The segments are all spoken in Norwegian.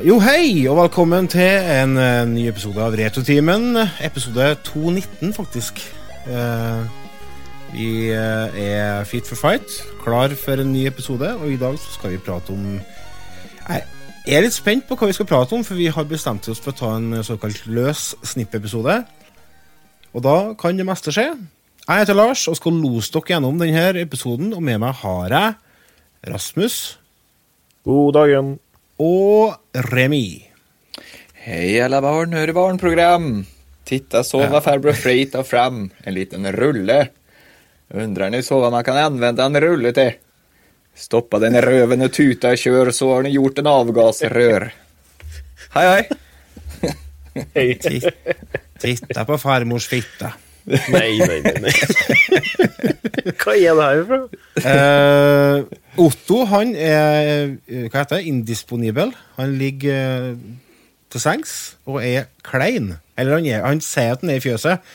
Jo, hei, og velkommen til en uh, ny episode av Retrotimen. Episode 219, faktisk. Uh, vi uh, er fit for fight, klar for en ny episode, og i dag så skal vi prate om Jeg er litt spent på hva vi skal prate om, for vi har bestemt oss for å ta en såkalt løs snippepisode. Og da kan det meste skje. Jeg heter Lars og skal lose dere gjennom denne episoden, og med meg har jeg Rasmus God dagen. Og Remi. Hei, alle barn, hører barnprogram. Titta så vad farbror Frey tar fram. En liten rulle. Undrar ni så hva man kan anvende en rulle til? Stoppa den i og tuta tuta kjør, så har ni gjort en avgassrør. Hei, hej. Hei. Titta på farmors fitta. Nei, nei, nei. nei. Hva er det her for? Eh, Otto han er eh, hva heter det, indisponibel. Han ligger eh, til sengs og er klein. Eller han, er, han sier at han er i fjøset,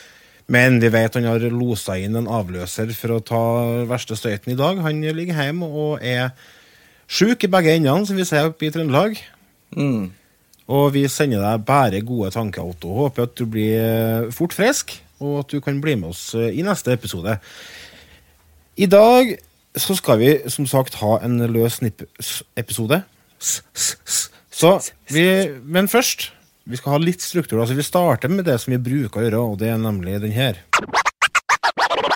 men vi vet han har losa inn en avløser for å ta verste støyten i dag. Han ligger hjemme og er sjuk i begge endene, som vi ser oppe i Trøndelag. Mm. Og vi sender deg bare gode tanker, Otto. Håper at du blir fort frisk, og at du kan bli med oss eh, i neste episode. I dag så skal vi som sagt ha en løs snipp-episode. Så vi Men først vi skal ha litt struktur. altså Vi starter med det som vi bruker å gjøre, og det er nemlig den her.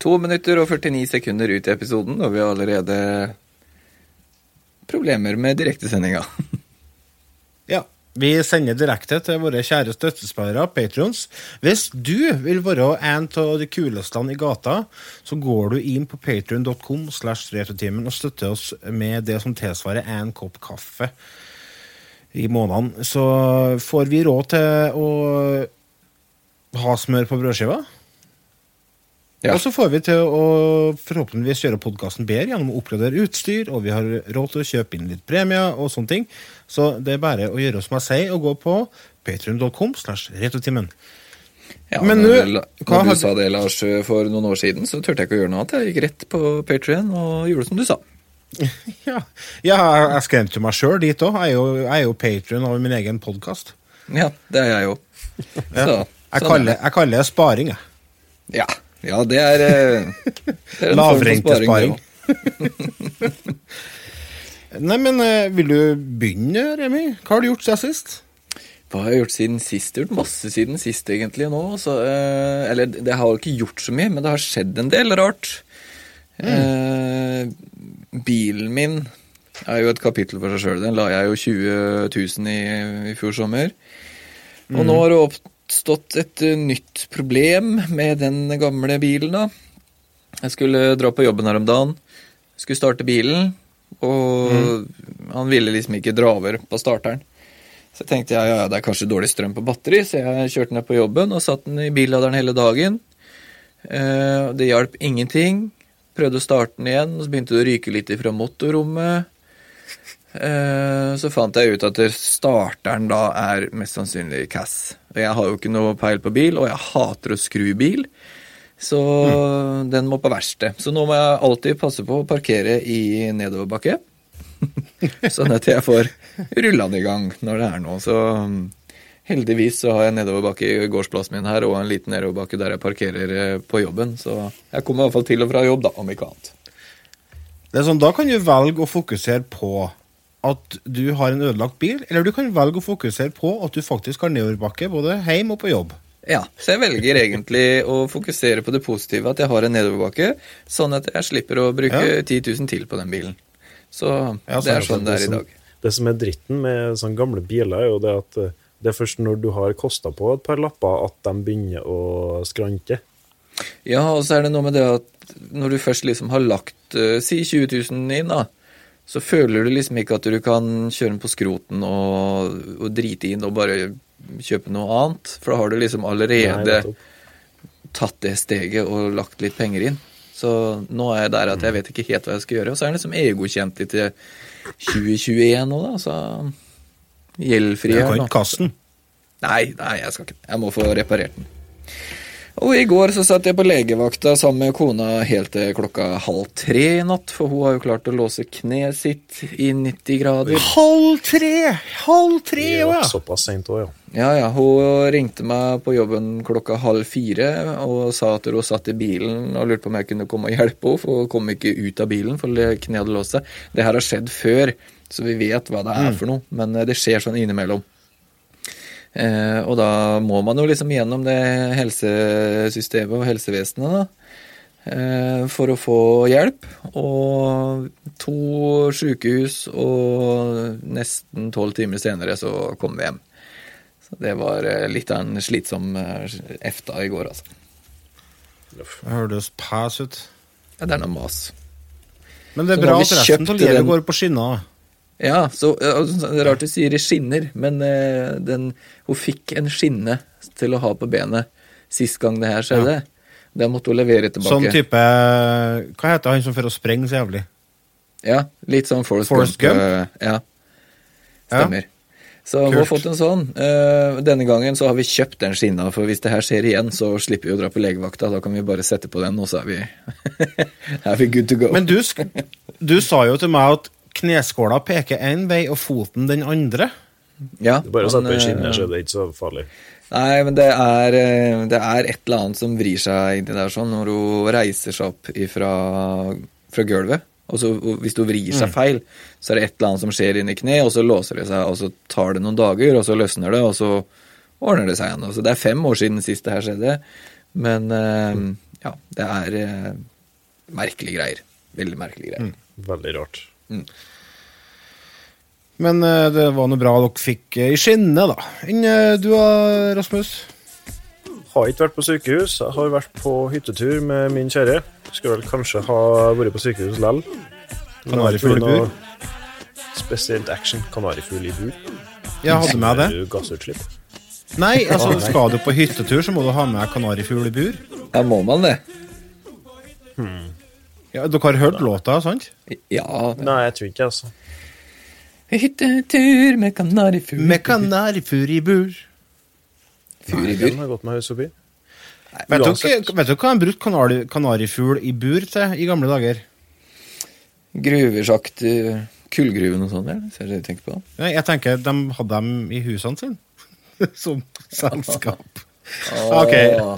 To minutter og 49 sekunder ut i episoden, og vi har allerede problemer med direktesendinga. Ja, Vi sender direkte til våre kjære støttespillere, Patrons. Hvis du vil være en av de kuleste i gata, så går du inn på patrion.com og støtter oss med det som tilsvarer en kopp kaffe i måneden. Så får vi råd til å ha smør på brødskiva. Ja. Og så får vi til å forhåpentligvis gjøre podkasten bedre gjennom å oppgradere utstyr, og vi har råd til å kjøpe inn litt premier og sånne ting. Så det er bare å gjøre som jeg sier, og gå på patrion.com slash retrotimen. Ja, Men nå- når har du sa det, Lars, for noen år siden, så turte jeg ikke å gjøre noe annet. Jeg gikk rett på Patrion og gjorde som du sa. Ja, ja jeg skremte meg sjøl dit òg. Jeg er jo, jeg er jo patrion av min egen podkast. Ja, det er jeg jo. Så, Jeg, sånn er kaller- jeg kaller det sparing, jeg. Ja, ja det er, eh, det er Lavrentesparing. Nei, men eh, vil du begynne, Remi? Hva har du gjort siden sist? Hva har jeg gjort siden sist? Jeg har gjort masse siden sist, egentlig, nå. Så, eh, eller, det har jo ikke gjort så mye, men det har skjedd en del rart. Eh, bilen min er jo et kapittel for seg sjøl. Den la jeg jo 20 000 i i fjor sommer. Og nå har det oppstått et eh, nytt problem med den gamle bilen, da. Jeg skulle dra på jobben her om dagen. Skulle starte bilen, og han ville liksom ikke dra over på starteren. Så tenkte jeg ja, ja, det er kanskje dårlig strøm på batteri, så jeg kjørte ned på jobben og satt den i billaderen hele dagen. Eh, det hjalp ingenting. Prøvde å starte den igjen, og så begynte det å ryke litt ifra motorrommet. Eh, så fant jeg ut at starteren da er mest sannsynlig cass. Og jeg har jo ikke noe peil på bil, og jeg hater å skru bil. Så den må på verksted. Så nå må jeg alltid passe på å parkere i nedoverbakke. sånn at jeg får rulla den i gang når det er noe. Så um, heldigvis så har jeg nedoverbakke i gårdsplassen min her, og en liten nedoverbakke der jeg parkerer eh, på jobben. Så jeg kommer i hvert fall til og fra jobb, da, om ikke annet. Det er sånn, Da kan du velge å fokusere på at du har en ødelagt bil, eller du kan velge å fokusere på at du faktisk har nedoverbakke både hjem og på jobb. Ja, så jeg velger egentlig å fokusere på det positive, at jeg har en nedoverbakke, sånn at jeg slipper å bruke Ja. 10 000 til på den bilen. Så Ja, det er sånn sånn det er i som, dag. det som er dritten med sånne gamle biler, er jo det at eh, det er først når du har kosta på et par lapper, at de begynner å skrante. Ja, og så er det noe med det at når du først liksom har lagt eh, si 20 000 inn, da, så føler du liksom ikke at du kan kjøre den på skroten og, og drite inn og bare kjøpe noe annet. For da har du liksom allerede Nei, tatt det steget og lagt litt penger inn. Så nå er jeg der at jeg vet ikke helt hva jeg skal gjøre. Og så er den liksom EU-godkjent til 2021 nå, da. Så gjeldfri Du kan ikke kaste den. Nei, nei, jeg skal ikke. Jeg må få reparert den. Og i går så satt jeg på legevakta sammen med kona helt til klokka halv tre i natt, for hun har jo klart å låse kneet sitt i 90 grader. Halv tre! Halv tre, jo, ja. såpass sent òg, ja. Ja, ja, hun ringte meg på jobben klokka halv fire og sa at hun satt i bilen og lurte på om jeg kunne komme og hjelpe henne, for hun kom ikke ut av bilen, for kneet hadde låst seg. Det her har skjedd før, så vi vet hva det er for noe, men eh, det skjer sånn innimellom. Eh, og da må man jo liksom gjennom det helsesystemet og helsevesenet, da. eh, For å få hjelp. Og to sykehus, og nesten tolv timer senere så kom vi hjem. Så det var eh, litt av en slitsom eh, efta i går, altså. Det hørtes pæs ut. Ja, det er noe mas. Men det er bra at resten av livet går på skinner. Ja, så Det rart du sier det skinner, men eh, den, hun fikk en skinne til å ha på benet sist gang det her skjedde. Det måtte hun levere tilbake. Sånn type Hva heter han som får å sprenge så jævlig? Ja, litt sånn Forrest, Forest Gump. Gump? eh, Ja, stemmer. Så vi har fått en sånn. Eh, Denne gangen så har vi kjøpt den skinna, for hvis det her skjer igjen, så slipper vi å dra på legevakta. Da kan vi bare sette på den, og så er vi, er vi good to go. Men du, du sa jo til meg at kneskåla peker én vei og foten den andre. ja, Det er bare å sette på en skinne, eh, så det er ikke så farlig. Nei, men det er, eh, det er et eller annet som vrir seg inni der sånn når hun reiser seg opp ifra, fra gulvet. Og så hvis hun vrir seg feil, så er det et eller annet som skjer inni kneet, og så låser det seg, og så tar det noen dager, og så løsner det, og så ordner det seg igjen. Så det er fem år siden sist det her skjedde, men eh, ja, det er merkelige greier. Veldig merkelige greier. Veldig rart. Men eh, det var noe bra dere fikk eh, i skinnet, da. Enn eh, du da, Rasmus? Har ikke vært på sykehus. Jeg har vært på hyttetur med min kjære. Skulle vel kanskje ha vært på sykehus lell. Kanarifugl i bur? Spesielt action. Kanarifugl i bur. Jeg hadde med det? Gassutslipp. Nei, altså skal du på hyttetur, så må du ha med kanarifugl i bur. Ja, må man det? Ja, Dere har hørt låta, sant? Ja. Nei, jeg tror ikke altså. Hyttetur med kanarifugl Med kanarifugl i bur. Fugl i Den bur. har gått meg hus forbi. Vet dere, vet dere hva de brukt kanari, kanarifugl i bur til i gamle dager? Gruversjakt, eh, kullgruven og sånn, ja Ser du det du tenker på? Nei, jeg tenker de hadde dem i husene sine. Som selskap. Ok,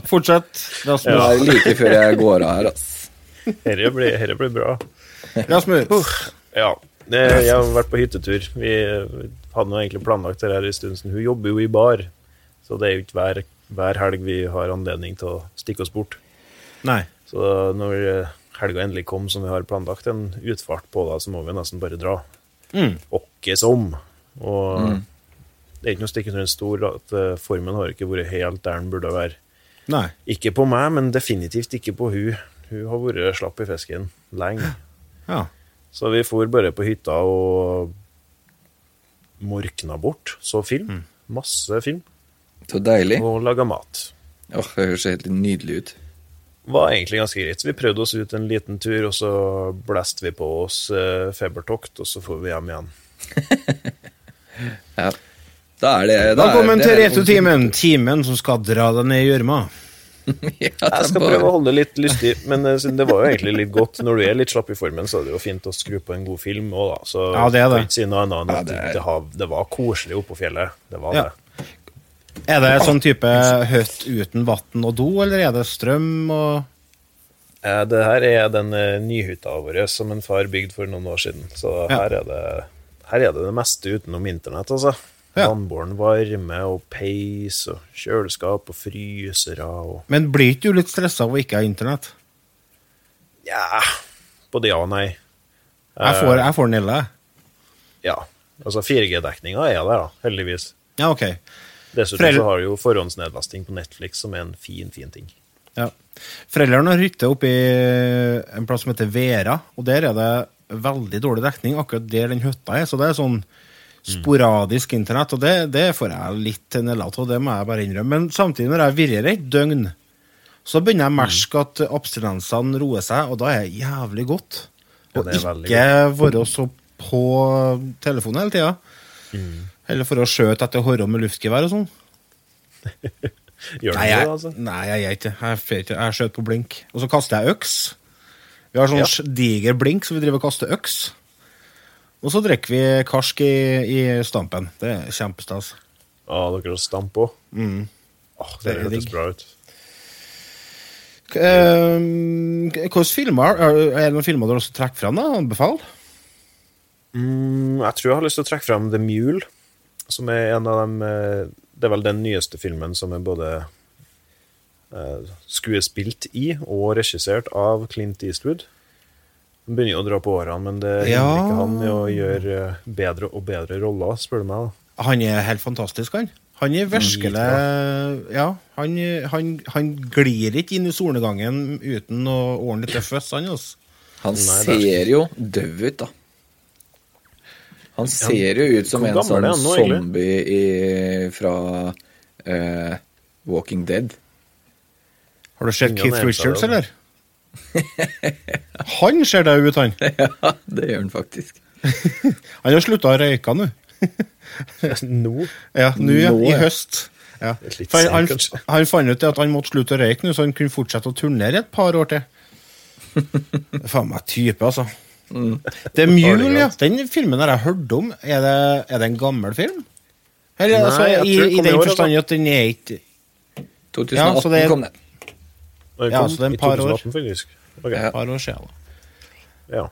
fortsett. Er like før jeg går av her, ass. Herre blir, herre blir bra. Rasmus. Ja. Jeg har vært på hyttetur. Vi hadde egentlig planlagt det her en stund siden. Hun jobber jo i bar, så det er jo ikke hver, hver helg vi har anledning til å stikke oss bort. Nei. Så når helga endelig kom, som vi har planlagt en utfart på, da, så må vi nesten bare dra. Mm. Åkke som. Og det er ikke noe stikk under en stol at eh, formen har ikke vært helt der den burde være. Nei. Ikke på meg, men definitivt ikke på hun. Hun har vært slapp i fisken lenge. Ja. Så vi for bare på hytta og morkna bort. Så film. Masse film. Så deilig. Og laga mat. Åh, det høres helt nydelig ut. Var egentlig ganske greit. Vi prøvde oss ut en liten tur, og så blæste vi på oss eh, febertokt, og så får vi hjem igjen. Ja. Da er det da er Velkommen det- til Retrotimen, timen som skal dra deg ned i gjørma. Ja, Jeg skal prøve å holde det litt lystig, men eh, det var jo egentlig litt godt. Når du er litt slapp i formen, så er det jo fint å skru på en god film òg, da. Så Ja, det er det. si noe annet Ja, det er- det, har, det var koselig oppe på fjellet. Det var Ja. det. Er det sånn type høtt uten vann og do, eller er det strøm og Eh, Det her er den eh, nyhytta vår som en far bygde for noen år siden. Så Ja. her, er det, her er det det meste utenom internett, altså. Ja. Vannbåren varme og peis og kjøleskap og frysere og Men blir ikke du litt stressa av å ikke ha internett? Ja, både ja og nei. Jeg får, jeg får nille. jeg. Ja. Altså 4G-dekninga er der, da, heldigvis. Ja, ok. Dessuten Frel... så har du jo forhåndsnedlasting på Netflix, som er en fin, fin ting. Ja. Foreldrene har hytte oppe i en plass som heter Vera, og der er det veldig dårlig dekning akkurat der den hytta er. Så det er sånn sporadisk internett, og det, det får jeg litt nedla av, det må jeg bare innrømme. Men samtidig, når jeg virrer et døgn, så begynner jeg å merke at abstinensene roer seg, og da er det jævlig godt. Ja, er veldig ikke være så på telefonen hele tida. Eller for å skjøte etter horrer med luftgevær og sånn. Gjør Nei, du jeg, det, altså? nei, jeg gjør ikke. Jeg. Jeg skjøt på blink. Og så kaster jeg øks. Vi har sånn Ja. diger blink, så vi driver og kaster øks. Og så drikker vi karsk i, i stampen. Det er kjempestas. Ja, dere har stamp òg? Mm. Oh, Det det hørtes bra ut. Hvilke filmer er det noen filmer du har lyst til å trekke fram? da? Mm, jeg tror jeg har lyst til å trekke frem The Mule, som er en av dem eh, Det er vel den nyeste filmen som er både eh, skuespilt i og regissert av Clint Eastwood. Han begynner jo å dra på årene, men det hindrer Ja. ikke han i å gjøre eh, bedre og bedre roller, spør du meg. da. Han er helt fantastisk, han. Han er virkelig Ja, han, han, han glir ikke inn i solnedgangen uten å ordne litt føss, han. Altså. Han er- ser jo døv ut, da. Han ser jo ut som en sånn nå, zombie i, fra uh, Walking Dead. Har du sett Keith Richards, det, eller? Han ser deg ut, han. ja, det gjør han faktisk. Han har slutta å røyke nå. Nå? Ja, nå, ja. I høst. Ja. For han, han fant ut at han måtte slutte å røyke nå, så han kunne fortsette å turnere et par år til. Faen meg type, altså. Mm. Det er Mule, ja. Den filmen har jeg hørt om. Er det, er det en gammel film? Eller, Nei, altså, jeg i, I i den altså. forstand at den er ikke 2018 Ja, så det er- kom den. Den Ja, så det er en et par år. faktisk. Okay. Ja. par år siden. da. ja.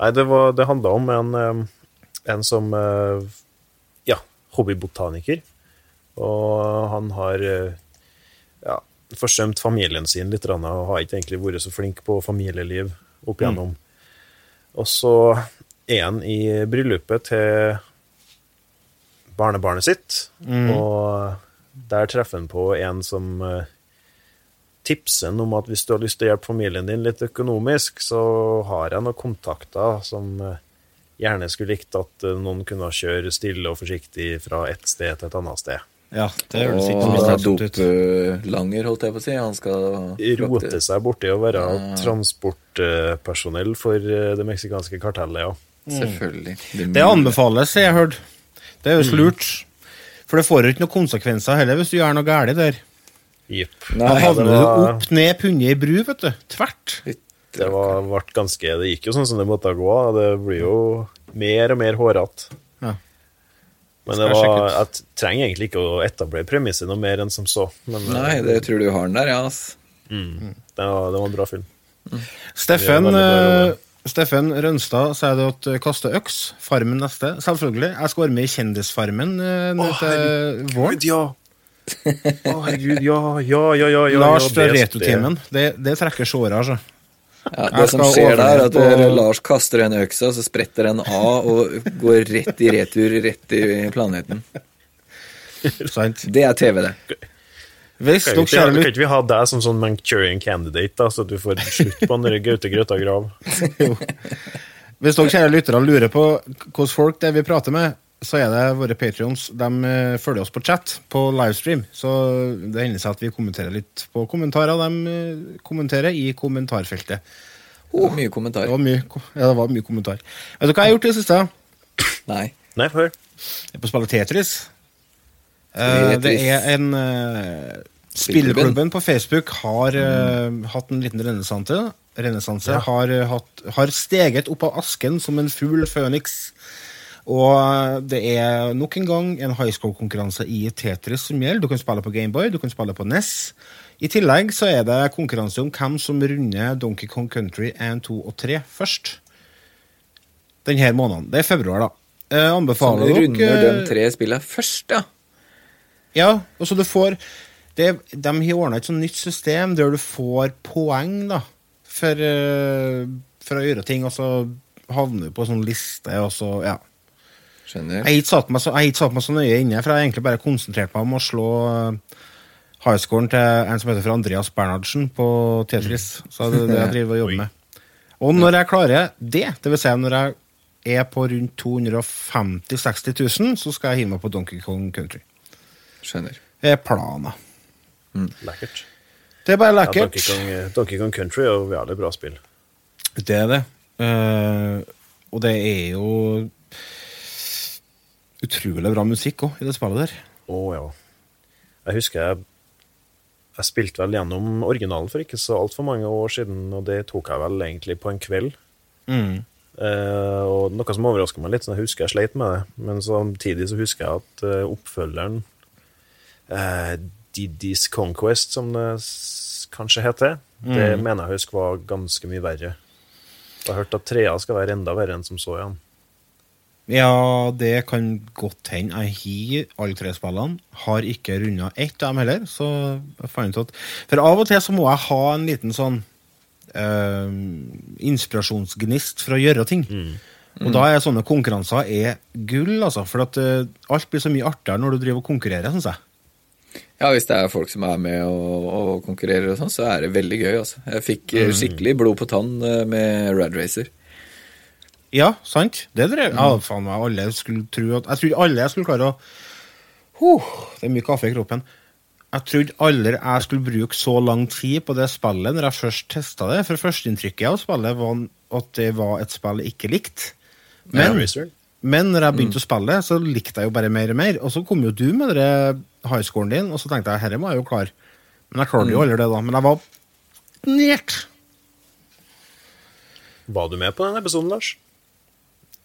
Nei, det, var- det handla om en, eh, en som eh, Ja, hobbybotaniker. Og han har eh, ja, forsømt familien sin litt, og har ikke egentlig vært så flink på familieliv opp igjennom. Og så er han i bryllupet til barnebarnet sitt, og der treffer han på en som eh, ham om at hvis du har lyst til å hjelpe familien din litt økonomisk, så har jeg noen kontakter som eh, gjerne skulle likt at eh, noen kunne kjøre stille og forsiktig fra et sted til et annet sted. Ja, det høres ikke så er doplanger, holdt jeg på å si. Han skal Rote seg borti å være transportpersonell for eh, det meksikanske kartellet, ja. Selvfølgelig. Det anbefales, har jeg hørt. Det er jo så lurt. For det får jo ikke noen konsekvenser heller hvis du gjør noe galt der. Jepp. Da havner du var- opp ned punnet i bru, vet du. Tvert. Det var, ble ganske, det gikk jo sånn som det måtte gå. Det blir jo mer og mer hårete. Ja. Men det var, jeg trenger egentlig ikke å etablere premisset noe mer enn som så. Men eh, Nei, det tror du har den der, ja. ass. det, var, det var en bra film. Steffen, veldig bra, eh, Steffen Rønstad sier det at eh, kaste øks. Farmen neste. Selvfølgelig. Jeg skal være med i Kjendisfarmen Å herregud, til våren. ja! Å, herregud, ja, ja, ja, ja. ja Lars fra det- Retrotimen. Det, det trekker såra, altså. Ja, det som skjer der, er at overleve på- Lars kaster en øksa, så spretter den av og går rett i retur, rett i planeten. Sant? Det er TV, det. Hvis Kan ikke, kjære kan ikke vi ha deg som sånn Mancurian candidate, da, så du får slutt på den Gaute Grøtta Grav? Hvis dere kjære lyttere lurer på hvordan folk det er vi prater med, så er det våre patrions. De eh, følger oss på chat på livestream. Så det hender seg at vi kommenterer litt på kommentarer. De eh, kommenterer i kommentarfeltet. Det var mye Det kommentar. var mye, ja, det var mye kommentar. Vet du hva jeg har gjort i det siste? Nei. Nei, hør. Jeg er på å spille Tetris. Eh, det er en uh, Spillklubben på Facebook har eh, hatt en liten renessanse. Renessanse har, hatt, har steget opp av asken som en fugl føniks. Og eh, det er nok en gang en high score-konkurranse i Tetris som gjelder. Du kan spille på Gameboy, du kan spille på NES. I tillegg så er det konkurranse om hvem som runder Donkey Kong Country 1, 2 og 3 først. Denne måneden. Det er februar, da. Eh, Som anbefaler runder dere de tre spillene først, ja. ja, og så du får det, De har ordna et sånt nytt system der du får poeng da for, eh, for å gjøre ting, og så havner du på en sånn liste, og så Ja. Skjønner. Jeg har ikke satt meg så, nøye inne, for jeg har egentlig bare konsentrert meg om å slå eh, highscoren til en som heter for Andreas Bernhardsen på Tetris. Så det er det jeg driver og jobber med. Og når jeg klarer det, dvs. Si når jeg er på rundt 250 000-60 000, så skal jeg hive meg på Donkey Kong Country. Skjønner. Det er planen. Lekkert. Det er bare Ja. Donkey, Kong, eh, Donkey Kong Country er jo jævlig bra spill. Det er det. Uh, og det er jo utrolig bra musikk òg, i det spillet der. Å ja. Jeg husker jeg, jeg spilte vel gjennom originalen for ikke så altfor mange år siden, og det tok jeg vel egentlig på en kveld. Mm. Eh, og noe som overraska meg litt, så jeg husker jeg sleit med det. Men samtidig så husker jeg at uh, oppfølgeren, uh, Diddy's Conquest, som det kanskje heter, det mener jeg husker var ganske mye verre. Jeg har hørt at trea skal være enda verre enn som så igjen. Ja, det kan godt hende. Jeg har alle tre spillene. Har ikke runda ett av dem heller. Så jeg fant ut at For av og til så må jeg ha en liten sånn eh, inspirasjonsgnist for å gjøre ting. Og da er sånne konkurranser er gull, altså. For at eh, alt blir så mye artigere når du driver og konkurrerer, syns jeg. Ja, hvis det er folk som er med og, og konkurrerer og sånn, så er det veldig gøy, altså. Jeg fikk eh, skikkelig blod på tann med Rad Racer. Ja, sant? Det drev Ja, faen meg, alle skulle tro at Jeg trodde alle jeg skulle klare å huh, Det er mye kaffe i kroppen. Jeg trodde aldri jeg skulle bruke så lang tid på det spillet når jeg først testa det. For førsteinntrykket av spillet var at det var et spill jeg ikke likte. Men, men når jeg begynte å spille, så likte jeg jo bare mer og mer. Og så kom jo du med det highscoren din, og så tenkte jeg herre må jeg jo klare. Men jeg klarte jo aldri det, da. Men jeg var nært. Var du med på den episoden, Lars?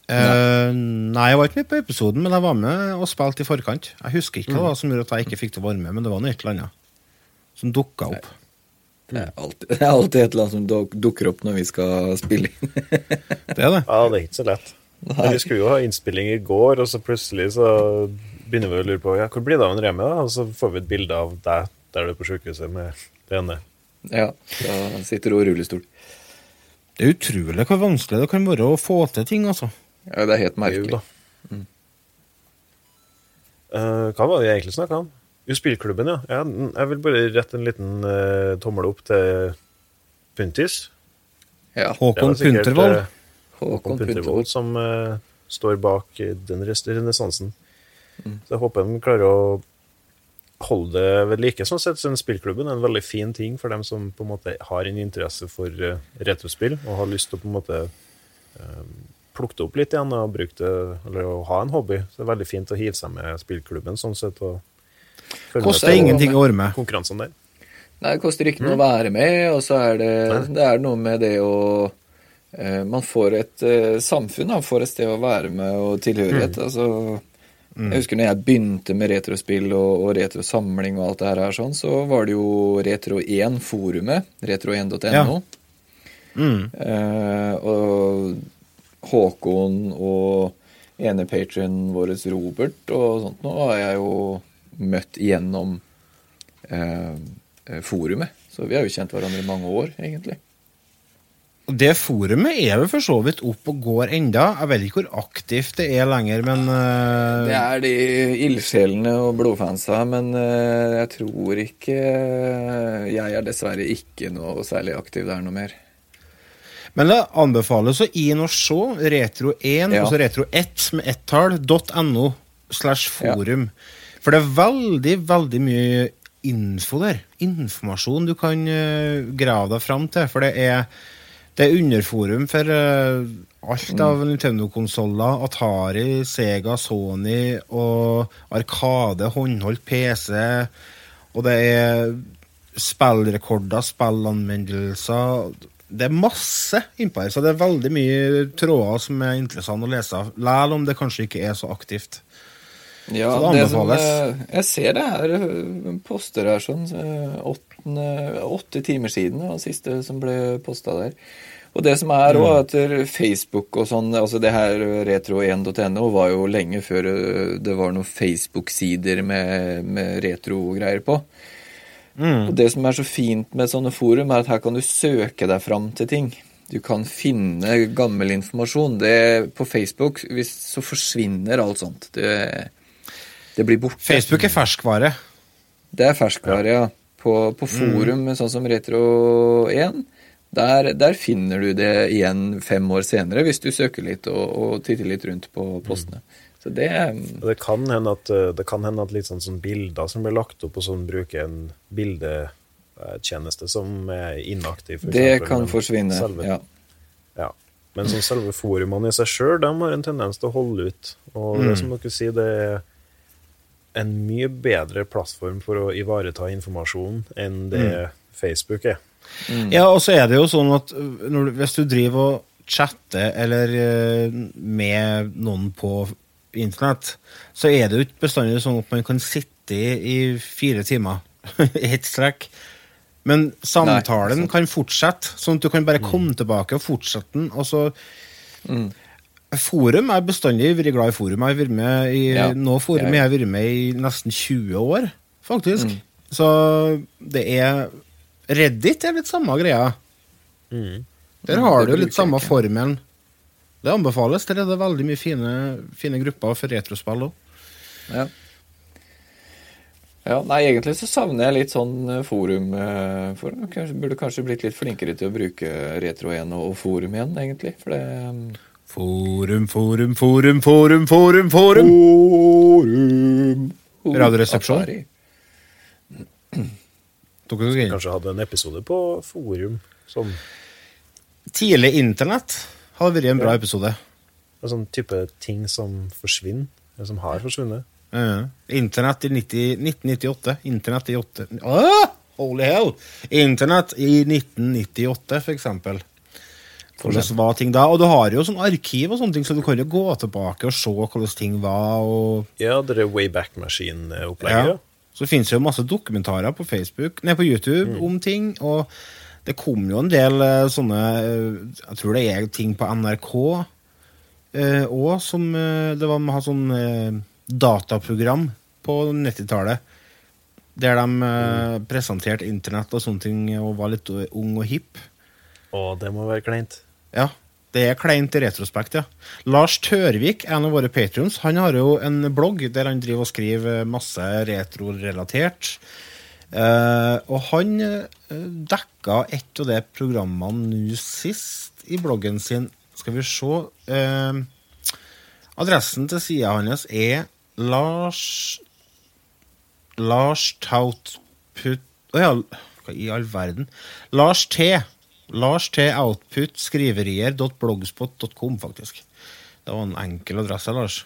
Eh, nei, jeg var ikke med på episoden, men jeg var med og spilte i forkant. Jeg husker ikke hva som gjorde at jeg ikke fikk til å være med, men det var noe et eller annet som dukka opp. Det er alltid, det er alltid et eller annet som duk- dukker opp når vi skal spille inn. Det er det. Ja, det er ikke så lett. Nei. vi skulle jo ha innspilling i går, og så plutselig så begynner vi å lure på ja, hvor blir det av en Remi, da? Og så får vi et bilde av deg der du er på sykehuset med det ene. ja, da sitter du i rullestol. Det er utrolig hvor vanskelig det kan være å få til ting, altså. Ja, det er helt Jo merkelig. da. Eh, hva var det jeg egentlig snakka om? Jo, spillklubben, ja. Jeg, Jeg vil bare rette en liten uh, tommel opp til Puntis. Ja, Håkon sikkert, Puntervold. eh, Håkon Puntervold som står bak den renessansen. Mm. Så jeg håper de klarer å holde det ved like. Sånn sett så er spillklubben en veldig fin ting for dem som på en måte har en interesse for retrospill og har lyst til å på en måte eh, plukke det opp litt igjen og bruke det, eller å ha en hobby. Så det er veldig fint å hive seg med spillklubben sånn sett. og følge Koster ingenting å være med. Konkurransene der. Nei, det koster ikke noe å være med, og så er det, det er noe med det å eh, Man får et eh, samfunn, man får et sted å være med og tilhørighet. Altså, Jeg husker når jeg begynte med retrospill og, og retrosamling og alt det her, er sånn, så var det jo Retro1-forumet, retro1.no. Ja. Mm. Eh, og Håkon og ene patrionen vår, Robert, og sånt nå har jeg jo møtt gjennom eh, forumet. Så vi har jo kjent hverandre i mange år, egentlig. Det forumet er vel for så vidt opp og går enda. Jeg vet ikke hvor aktivt det er lenger, men uh... Det er de ildsjelene og blodfansa, men uh, jeg tror ikke Jeg er dessverre ikke noe særlig aktiv der noe mer. Men det anbefales å inn og se retro1, Ja. altså retro1 med ett-tall, .no slash forum. For det er veldig, veldig mye info der. Informasjon du kan uh, grave deg fram til. For det er, det er underforum for uh, alt av Nintendo-konsoller, Atari, Sega, Sony og Arkade, håndholdt PC. Og det er spillrekorder, spillanmeldelser Det er masse innpå her, så det er veldig mye tråder som er interessant å lese. Selv om det kanskje ikke er så aktivt. Ja, Så det det som, eh, jeg ser det her eh, poster her sånn eh, åttende- åtte timer siden, det var det siste som ble posta der. Og det som er òg, at Facebook og sånn, altså det her retro1.no var jo lenge før det var noen Facebook-sider med, med retro-greier på. Og det som er så fint med sånne forum, er at her kan du søke deg fram til ting. Du kan finne gammel informasjon. Det, på Facebook hvis, så forsvinner alt sånt. Det, det blir borte. Facebook er ferskvare. Det er ferskvare, ja. På, på forum sånn som Retro1, Der, der finner du det igjen fem år senere, hvis du søker litt og, og titter litt rundt på postene. Så det Det kan hende at, eh, det kan hende at litt sånn, sånn bilder som blir lagt opp, og sånn bruker en bildetjeneste som er inaktiv. for Det eksempel, kan forsvinne. Selve, Ja. ja. Men sånn selve forumene i seg sjøl, de har en tendens til å holde ut. Og det som dere sier, det er en mye bedre plattform for å ivareta informasjon enn det Facebook er. Ja, og så er det jo sånn at når, hvis du driver og chatter eller med noen på internett, så er det jo ikke bestandig sånn at man kan sitte i, i fire timer i ett strekk. Men samtalen Nei, kan fortsette, sånn at du kan bare komme tilbake og fortsette den. Og så Forum er bestandig vært glad i forum. Jeg har vært med i Ja, nå forum jeg- har vært med i nesten 20 år, faktisk. Så det er Reddit er litt samme greia. Der har du litt samme ikke. formelen. Det anbefales. Der er det veldig mye fine, fine grupper for retrospill òg. Ja. ja. Nei, egentlig så savner jeg litt sånn eh, forum eh, for, kanskje, Burde kanskje blitt litt flinkere til å bruke retro igjen og, forum igjen, egentlig. For det um, Forum, forum, forum, forum, forum, forum. Forum! Radioresepsjon? Skal inn. Kanskje hadde en episode på forum som Tidlig internett hadde vært en bra episode. en sånn type ting som forsvinner, eller som har forsvunnet. Ja. Internett i 90, 1998. Internett i 8... Åh! Holy hell! Internett i 1998, for eksempel. Hvordan var ting da? Og du har jo sånn arkiv og sånne ting, så du kan jo gå tilbake og se hvordan ting var. og... Ja, det er Wayback Machine-opplegget. Ja. Så finnes det jo masse dokumentarer på Facebook, nei, på YouTube Mm. om ting. Og det kom jo en del eh, sånne eh, Jeg tror det er ting på NRK òg som eh, Det var med å ha sånn dataprogram på 90-tallet. Der de eh, presenterte internett og sånne ting og var litt ung og hipp. Å, det må være kleint. Ja, det er kleint i retrospekt, ja. Lars Tørvik, en av våre patrions, han har jo en blogg der han driver og skriver masse retrorelatert. Eh, og han uh, dekka et av de programmene nå sist i bloggen sin. Skal vi se Uh, Adressen til sida hans er Lars Lars Tautput Å ja, hva i all verden? Lars T. Lars T. Output skriverier.blogspot.com, faktisk. Det var en enkel adresse, Lars.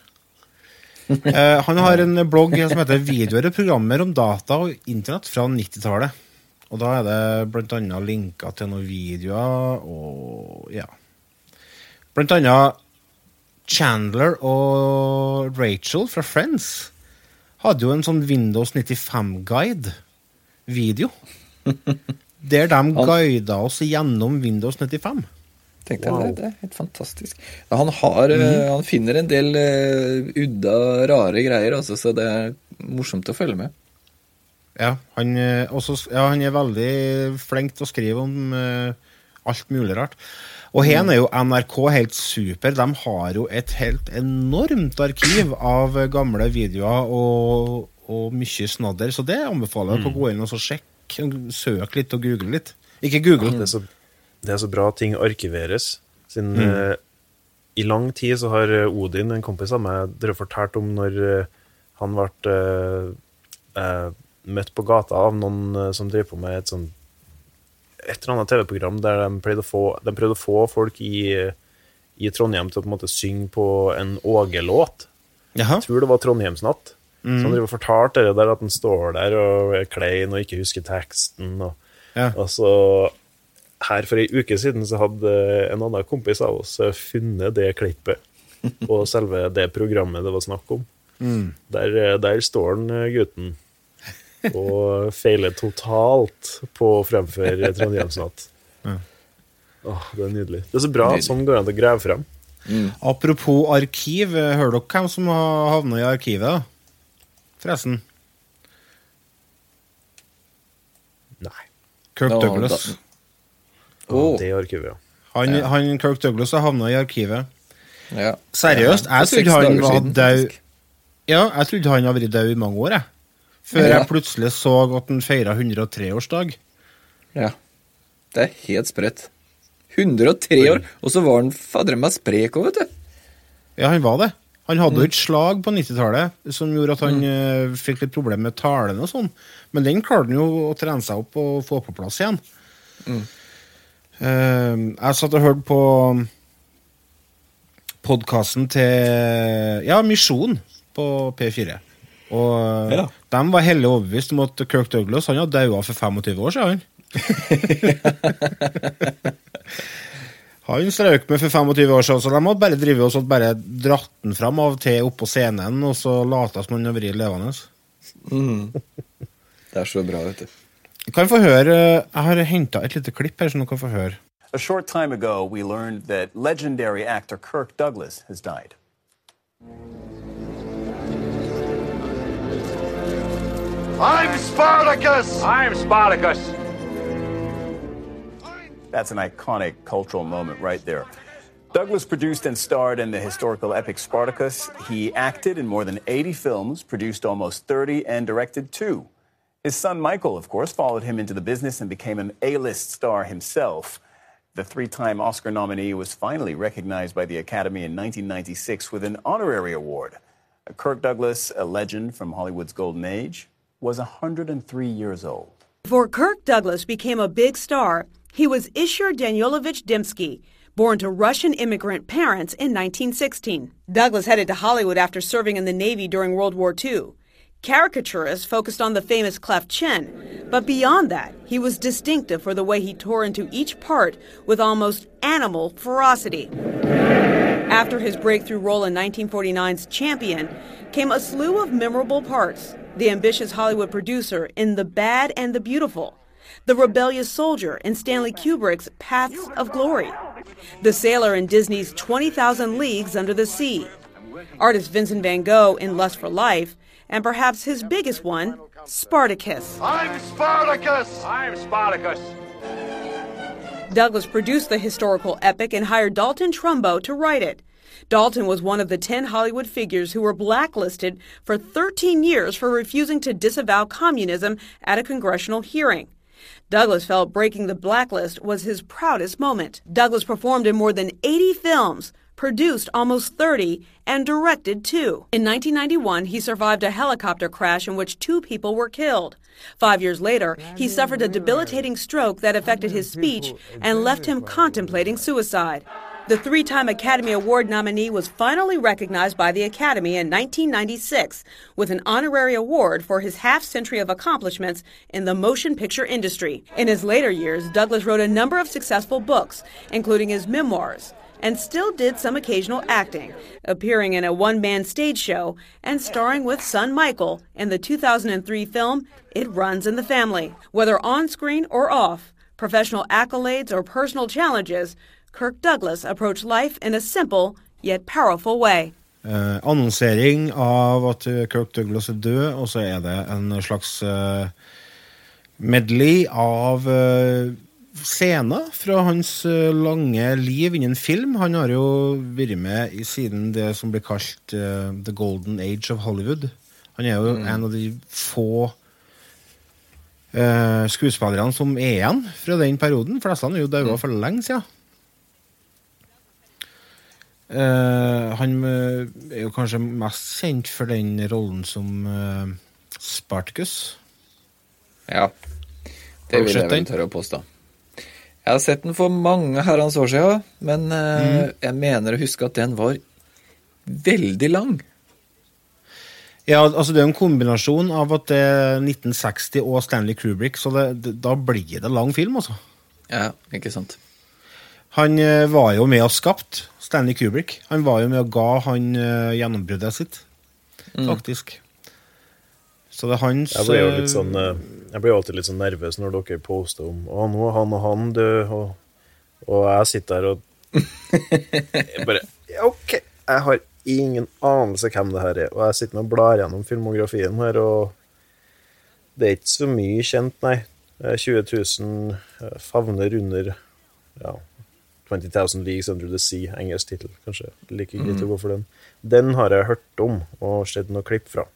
Eh, han har en blogg som heter 'Videoer og programmer om data og internett fra 90-tallet'. Og da er det annet linker til noen videoer og ja. Blant annet Chandler og Rachel fra Friends hadde jo en sånn Windows 95-guide video. Der de guida oss gjennom Windows 95. Tenkte jeg, det, det er helt fantastisk. Han, har, eh, han finner en del uh, udda, rare greier, altså, så det er morsomt å følge med. Ja, han, eh, også, ja, han er veldig flink til å skrive om uh, alt mulig rart. Og her er jo NRK helt super. De har jo et helt enormt arkiv av gamle videoer og, og mye snadder, så det anbefaler jeg å gå inn og sjekke. Søk litt og google litt. Ikke google. Det er så, det er så bra ting arkiveres. Siden eh, I lang tid så har eh, Odin, en kompis av meg, fortalt om når eh, han ble eh, eh, møtt på gata av noen som drev på med et sånt et eller annet TV-program der de få, de prøvde å få folk i, i Trondheim til å på en måte synge på en Åge-låt. Jeg tror det var Trondheimsnatt. Så han driver og fortalte det der at han står der og er klein og ikke husker teksten. Og, Ja. og så her for ei uke siden så hadde en annen kompis av oss eh, funnet det klippet og selve det programmet det var snakk om. Der, eh, der står den eh, gutten og feiler totalt på å fremføre Trondheimsnatt. Åh, det er nydelig. Det er så bra at sånn går an å grave frem. Apropos arkiv, eh, hører dere hvem som har havna i arkivet? da? Forresten. Nei. Kirk Douglas. Douglas. da- Åh, Det arkivet, ja. Han, han Kirk Douglas har havna i arkivet. ja. Seriøst, jeg trodde han var død. Ja, jeg trodde han hadde vært død i mange år, jeg. Før Ja. jeg plutselig så at han feira 103-årsdag. Ja. Det er helt sprøtt. 103 år, og så var han fadder meg sprek òg, vet du. Ja, han var det. Han hadde Mm. jo et slag på 90-tallet som gjorde at han mm. fikk litt problemer med talen og sånn. Men den klarte han jo å trene seg opp og få på plass igjen. Mm. Eh, jeg satt og hørte på podkasten til Ja, Misjon på P4. Og Ja. de var hellig overbevist om at Kirk Douglas han hadde daua for 25 år siden. Han strøk med for 25 år siden, så de hadde bare drivet og bare dratt den fram av og til oppå scenen, og så lata som han hadde vært levende. Det er så bra, vet du. Kan få høre Jeg har henta et lite klipp her, som dere kan få høre. A short time ago, we learned that legendary actor Kirk Douglas has died. I'm Spartacus! I'm Spartacus! That's an iconic cultural moment right there. Douglas produced and starred in the historical epic Spartacus. He acted in more than 80 films, produced almost 30, and directed two. His son Michael, of course, followed him into the business and became an A list star himself. The three time Oscar nominee was finally recognized by the Academy in 1996 with an honorary award. Kirk Douglas, a legend from Hollywood's golden age, was 103 years old. Before Kirk Douglas became a big star, he was Ishur Danielovich Dimsky, born to Russian immigrant parents in 1916. Douglas headed to Hollywood after serving in the Navy during World War II. Caricaturists focused on the famous cleft chin, but beyond that, he was distinctive for the way he tore into each part with almost animal ferocity. After his breakthrough role in 1949's Champion came a slew of memorable parts. The ambitious Hollywood producer in The Bad and the Beautiful, the rebellious soldier in Stanley Kubrick's Paths of Glory, the sailor in Disney's 20,000 Leagues Under the Sea, artist Vincent van Gogh in Lust for Life, and perhaps his biggest one, Spartacus. I'm Spartacus! I'm Spartacus! Douglas produced the historical epic and hired Dalton Trumbo to write it. Dalton was one of the 10 Hollywood figures who were blacklisted for 13 years for refusing to disavow communism at a congressional hearing. Douglas felt breaking the blacklist was his proudest moment. Douglas performed in more than 80 films, produced almost 30, and directed two. In 1991, he survived a helicopter crash in which two people were killed. Five years later, he suffered a debilitating stroke that affected his speech and left him contemplating suicide. The three time Academy Award nominee was finally recognized by the Academy in 1996 with an honorary award for his half century of accomplishments in the motion picture industry. In his later years, Douglas wrote a number of successful books, including his memoirs, and still did some occasional acting, appearing in a one man stage show and starring with son Michael in the 2003 film It Runs in the Family. Whether on screen or off, professional accolades or personal challenges, Kirk Douglas approached life in a simple yet powerful way. Eh, annonsering av at eh, Kirk Douglas er død, og så er det en slags eh, medley av eh, scener fra hans eh, lange liv innen film. Han har jo vært med i siden det som blir kalt uh, The Golden Age of Hollywood. Han er jo en av de få uh, skuespillerne som er igjen fra den perioden. Fleste er jo daua for lenge siden. Uh, han er jo kanskje mest kjent for den rollen som uh, Spartacus. Ja. Det vil jeg vel tørre å påstå. Jeg har sett den for mange herrens år siden, men eh, Mm. jeg mener å huske at den var veldig lang. Ja, altså Det er en kombinasjon av at det er 1960 og Stanley Kubrick, så det, da blir det lang film, altså. Ja, ikke sant. Han eh, var jo med og skapt Stanley Kubrick. Han var jo med og ga han eh, gjennombruddet sitt, faktisk. Så det er hans Jeg blir jo eh, litt sånn eh, Jeg blir alltid litt sånn nervøs når dere poster om Å, nå er han og han død, og, og jeg sitter her og jeg bare ja, OK, jeg har ingen anelse hvem det her er, og jeg sitter og blar gjennom filmografien her, og det er ikke så mye kjent, nei. Eh, 20 000 eh, favner under ja, 20 000 Leagues Under the Sea, engelsk tittel, kanskje. Like greit å gå for den. Den har jeg hørt om og sett noen klipp fra.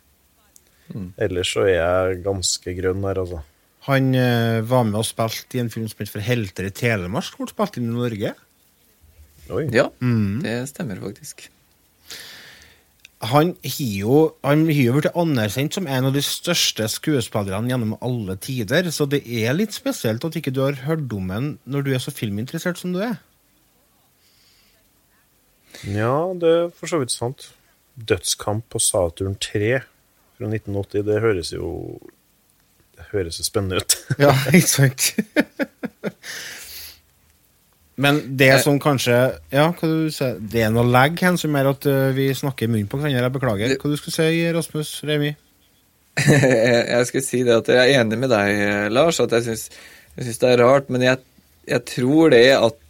Ellers så er jeg ganske grønn her, altså. Han eh, var med og spilte i en film som het For helter i Telemark, som ble spilt inn i Norge. Oi. Ja, Mm. det stemmer faktisk. Han har jo han har jo blitt anerkjent som en av de største skuespillerne gjennom alle tider, så det er litt spesielt at ikke du har hørt om ham når du er så filminteressert som du er. Ja, det er for så vidt sant. Dødskamp på Saturn 3 fra 1980, det høres jo Det høres jo spennende ut. Ja, ikke sant? Men det som kanskje Ja, hva du sier Det er noe lag her som gjør at uh, vi snakker i munnen på hverandre. Jeg beklager. Hva du skulle si, Rasmus Remi? jeg skulle si det at jeg er enig med deg, Lars, at jeg syns det er rart, men jeg, jeg tror det at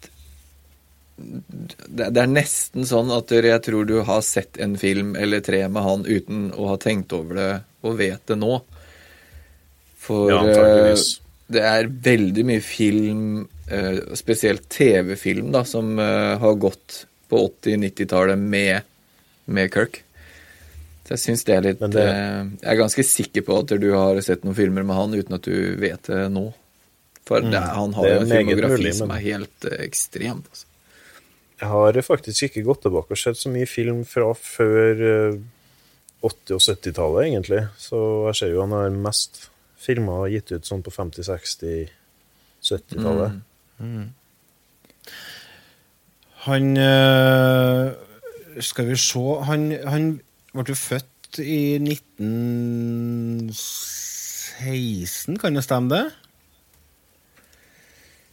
det, det er nesten sånn at jeg tror du har sett en film eller tre med han uten å ha tenkt over det og vet det nå. For Ja, eh, det er veldig mye film, eh, spesielt TV-film, da, som eh, har gått på 80-90-tallet med, med Kirk. Så jeg syns det er litt det- Jeg er ganske sikker på at du har sett noen filmer med han uten at du vet det nå. For det, er- han har Mm. Det jo en filmografi mulig, som er helt ekstrem. Altså. Jeg har faktisk ikke gått tilbake og sett så mye film fra før eh, 80- og 70-tallet, egentlig. Så jeg ser jo han har mest filmer gitt ut sånn på 50-, 60-, 70-tallet. Han øh, Skal vi se Han, han ble jo født i 1916, kan det stemme det?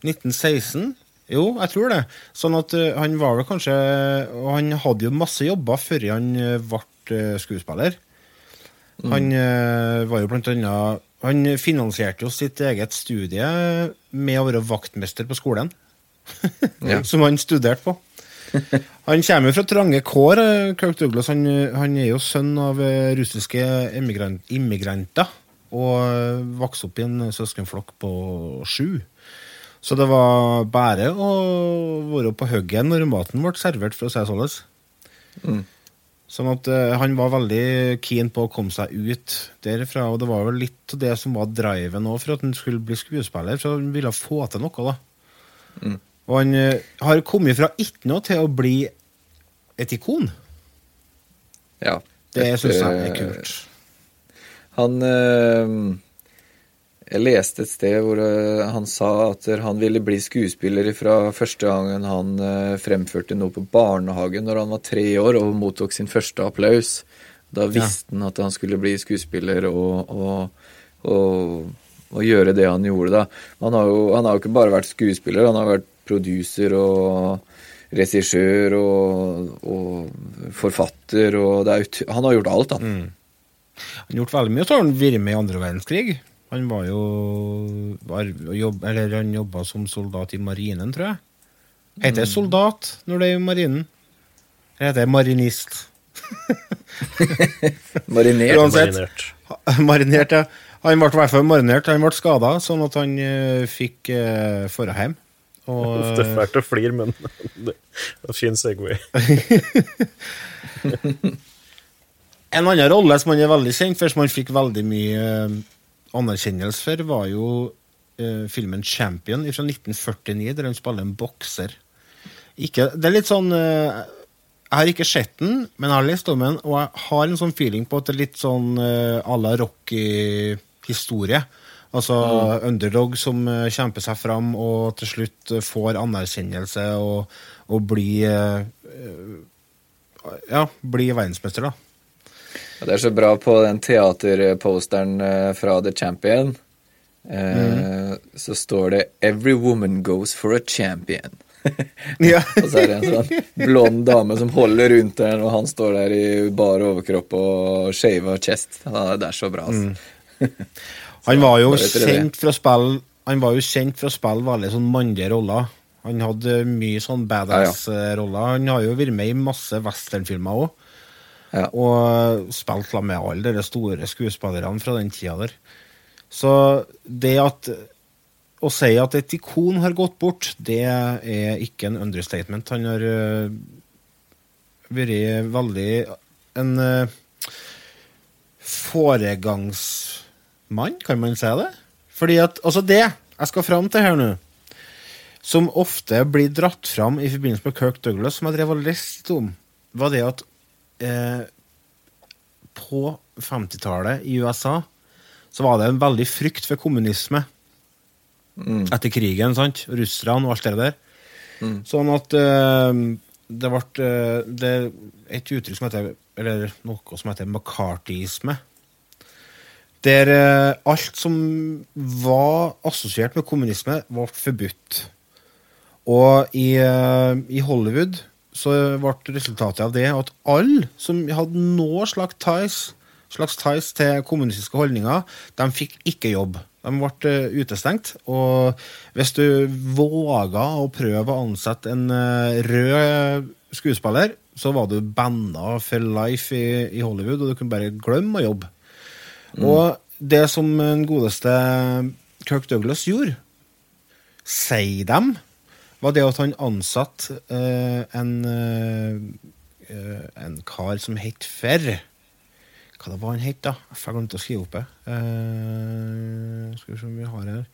1916? Jo, jeg tror det. Sånn at uh, han var vel kanskje Og han hadde jo masse jobber før han ble øh, skuespiller. Han uh, var jo blant annet Han finansierte jo sitt eget studie med å være vaktmester på skolen. Ja. som han studerte på. Han kommer jo fra trange kår, eh, Kirk Douglas. Han, han er jo sønn av eh, russiske immigrant, immigranter. Og eh, vokste opp i en søskenflokk på sju. Så det var bare å være på hugget når maten ble servert, for å si det sånn. Sånn at uh, han var veldig keen på å komme seg ut derfra. Og det var vel litt av det som var driven òg for at han skulle bli skuespiller. For han ville få til noe, da. Og han uh, har kommet fra ikke noe til å bli et ikon. Ja. Det Et, syns jeg er eh, kult. Han eh, Jeg leste et sted hvor eh, han sa at han ville bli skuespiller fra første gangen han eh, fremførte noe på barnehagen når han var tre år og mottok sin første applaus. Da visste han at han skulle bli skuespiller og, og, og, og gjøre det han gjorde da. Han har, jo, han har jo ikke bare vært skuespiller, han har vært produser og regissør og, forfatter og det er Han har gjort alt, han. Han har gjort veldig mye, så har han vært med i andre verdenskrig. Han var jo var, jobb, Eller han jobba som soldat i marinen, tror jeg. Heter det soldat når det er i marinen? Eller heter det marinist? Marinert. Uansett. Marinert. Marinert, ja. Han ble i hvert fall marinert. Han ble skada, sånn at han uh, fikk uh, forra hjem. Og, Det er fælt å flire, men det er en fin Segway. En annen rolle som han er veldig kjent for, som han fikk veldig mye eh, anerkjennelse for, var jo eh, filmen 'Champion' fra 1949, der han spiller en bokser. Ikke, det er litt sånn eh, Jeg har ikke sett den, men jeg har lest om den, og jeg har en sånn feeling på at det er litt sånn eh, à la Rocky-historie. Altså underdog som eh, kjemper seg fram og til slutt eh, får anerkjennelse og, og blir eh, Ja, blir verdensmester, da. Ja, Det er så bra på den teaterposteren eh, fra The Champion. Eh, Så står det 'Every woman goes for a champion'. Ja. og så er det en sånn blond dame som holder rundt den, og han står der i bar overkropp og shava chest. Ja, det er så bra, altså. Han var jo Bare kjent for å spille Han var jo kjent for å spille veldig sånn mandige roller. Han hadde mye sånn badass-roller. Han har jo vært med i masse westernfilmer òg. Og spilt med alle de store skuespillerne fra den tida der. Så det at å si at et ikon har gått bort, det er ikke en understatement. Han har uh, vært veldig en uh, foregangsmann, kan man si det? Fordi at Altså, det jeg skal fram til her nå, som ofte blir dratt fram i forbindelse med Kirk Douglas, som jeg drev og leste om, var det at eh, på 50-tallet i USA så var det en veldig frykt for kommunisme etter krigen, sant? Russerne og alt det der. Sånn at eh, det ble eh, det et uttrykk som heter Eller noe som heter McCarthyisme. Der eh, alt som var assosiert med kommunisme, ble forbudt. Og i, eh, i Hollywood så ble resultatet av det at alle som hadde noe slags ties, slags ties til kommunistiske holdninger, de fikk ikke jobb. De ble eh, utestengt. Og hvis du våga å prøve å ansette en eh, rød skuespiller, så var du banna for life i, i Hollywood, og du kunne bare glemme å jobbe. Og det som den godeste Kirk Douglas gjorde, sier dem, var det at han ansatte uh, en, eh, en kar som het Ferr. Hva det var han het, da? Jeg glemte å skrive opp det. Uh, skal vi se om vi har her.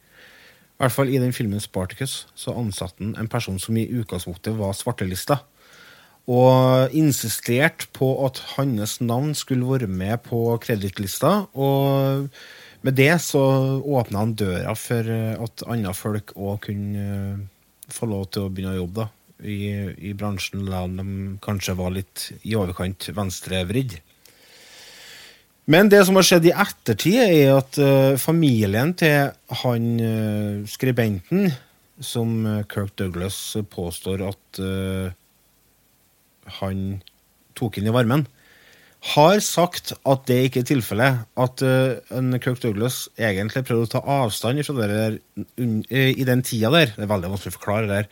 I hvert fall i den filmen Spartacus så ansatte han en person som i utgangspunktet var svartelista. Og insisterte på at hans navn skulle være med på kredittlista. Og med det så åpna han døra for at andre folk òg kunne få lov til å begynne å jobbe da, i, i bransjen, la de kanskje var litt i overkant venstrevridd. Men det som har skjedd i ettertid, er at uh, familien til han uh, skribenten, som Kirk Douglas påstår at uh, han tok inn i varmen, har sagt at det ikke er tilfellet. At uh, en Kirk Douglas egentlig prøvde å ta avstand fra det der un- eh, i den tida der. Det er veldig vanskelig å forklare det der.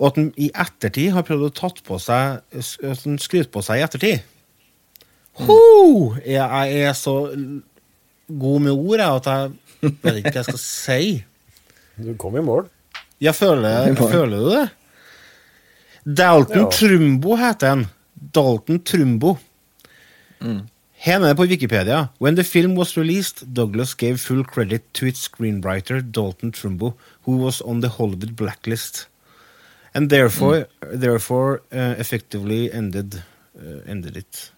Og at han i ettertid har prøvd å tatt på seg At han skryter på seg i ettertid. Ho! Jeg, jeg er så god med ord jeg, at jeg vet ikke hva jeg skal si. Du kom i mål. Jeg føler, føler du det? Dalton Ja. Trumbo heter han. Dalton Trumbo. Her er det på Wikipedia. When the film was released, Douglas gave full credit to its screenwriter Dalton Trumbo, who was on the Hollywood blacklist, and therefore, therefore uh, effectively ended, uh, ended it.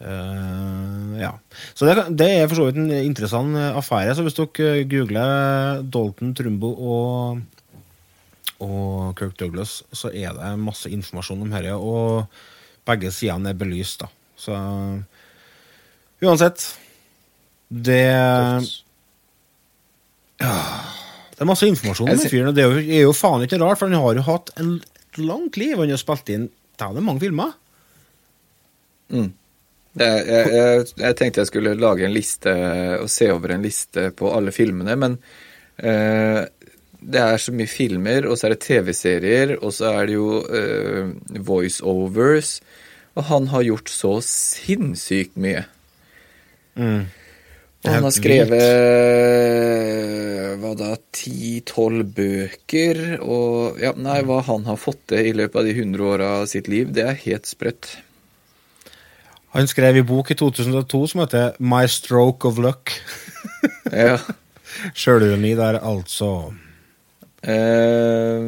Uh, ja. Så det, det er for så vidt en interessant affære. Så hvis dere googler Dalton Trumbo og, og Kirk Douglas, så er det masse informasjon om dette, og begge sidene er belyst. da. Så uansett Det det er masse informasjon om fyren, og det er jo, er jo faen ikke rart, for han har jo hatt en, et langt liv. Han har spilt inn det mange filmer. Mm. Jeg, jeg, jeg, jeg tenkte jeg skulle lage en liste og se over en liste på alle filmene, men eh, det er så mye filmer, og så er det TV-serier, og så er det jo eh, voiceovers, og han har gjort så sinnssykt mye. Mm. Og han har skrevet hva da, ti-tolv bøker, og ja, nei, hva han har fått til i løpet av de hundre åra av sitt liv, det er helt sprøtt. Han skrev i bok i 2002 som heter My Stroke of Luck. Ja. Sjølironi der, altså. Eh,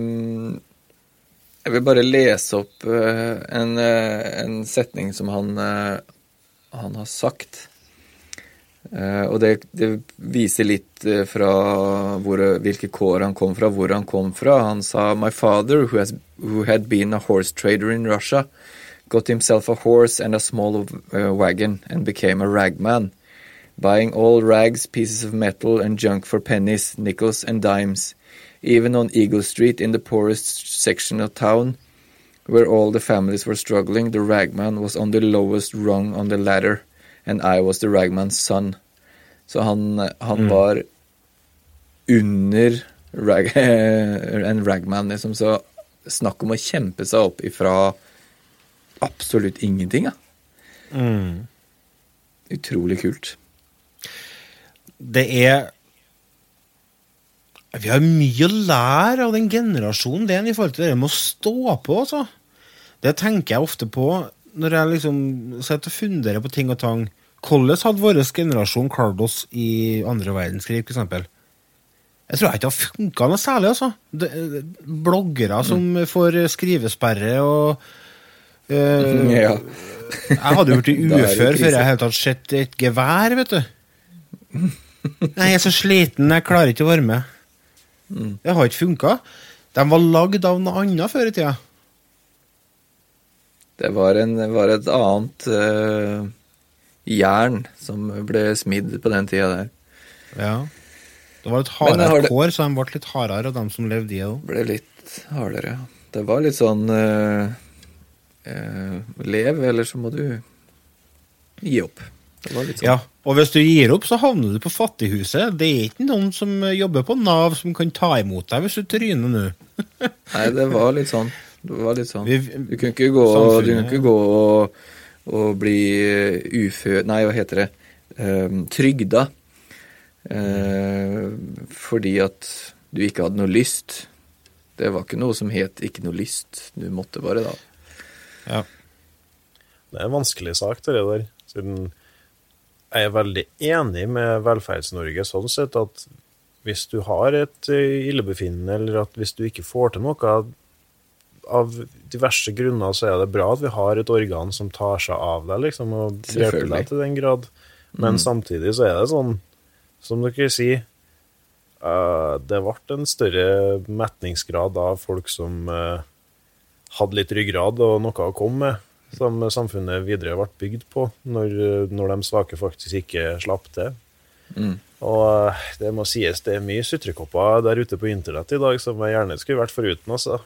jeg vil bare lese opp eh, en, eh, en setning som han, eh, han har sagt. Og det, det viser litt fra hvor, hvilke kår han kom fra, hvor han kom fra. Han sa My father, who, has, who had been a horse trader in Russia, got himself a horse and a small wagon and became a ragman, buying all rags, pieces of metal, and junk for pennies, nickels, and dimes. Even on Eagle Street in the poorest section of town, where all the families were struggling, the ragman was on the lowest rung on the ladder, and I was the ragman's son. Så han, han var under rag, en ragman, liksom. Så snakk om å kjempe seg opp ifra absolutt ingenting, ja. Utrolig kult. Det er Vi har mye å lære av den generasjonen det er i forhold til det med å stå på, altså. Det tenker jeg ofte på når jeg liksom sitter og funderer på ting og tang. Hvordan hadde vår generasjon klart oss i andre verdenskrig, eksempel? Jeg tror ikke det har funka noe særlig, altså. Det, bloggere som får skrivesperre og øh, Ja. Jeg hadde jo blitt ufør før jeg hadde sett et gevær, vet du. Nei, jeg er så sliten, jeg klarer ikke å være med. Det har ikke funka. De var lagd av noe annet før i tida. Det var, en, var et annet uh, jern som ble smidd på den tida der. Ja. Det var litt har hardere det- kår, så de ble litt hardere, av de som levde i det òg. Ble litt hardere. ja. Det var litt sånn uh, uh, Lev, eller så må du gi opp. Sånn. Ja, og hvis du gir opp, så havner du på Fattighuset. Det er ikke noen som jobber på Nav som kan ta imot deg hvis du tryner nå. Nei, det var litt sånn. Det var litt sånn. Du kunne ikke gå, du kunne ikke gå og, og bli ufø... Nei, hva heter det? Um, trygda. Uh, fordi at du ikke hadde noe lyst. Det var ikke noe som het 'ikke noe lyst'. Du måtte bare da. Ja. Det er en vanskelig sak, det der. Siden jeg er veldig enig med Velferds-Norge sånn sett at hvis du har et eh, illebefinnende, eller at hvis du ikke får til noe av, diverse grunner, så er det bra at vi har et organ som tar seg av deg, liksom, og hjelper deg til den grad. Men samtidig så er det sånn, som dere sier, uh, det ble en større metningsgrad av folk som uh, hadde litt ryggrad og noe å komme med, som samfunnet videre ble bygd på, når, når de svake faktisk ikke slapp til. Og eh, det må sies, det er mye sutrekopper der ute på internett i dag som jeg gjerne skulle vært foruten, altså.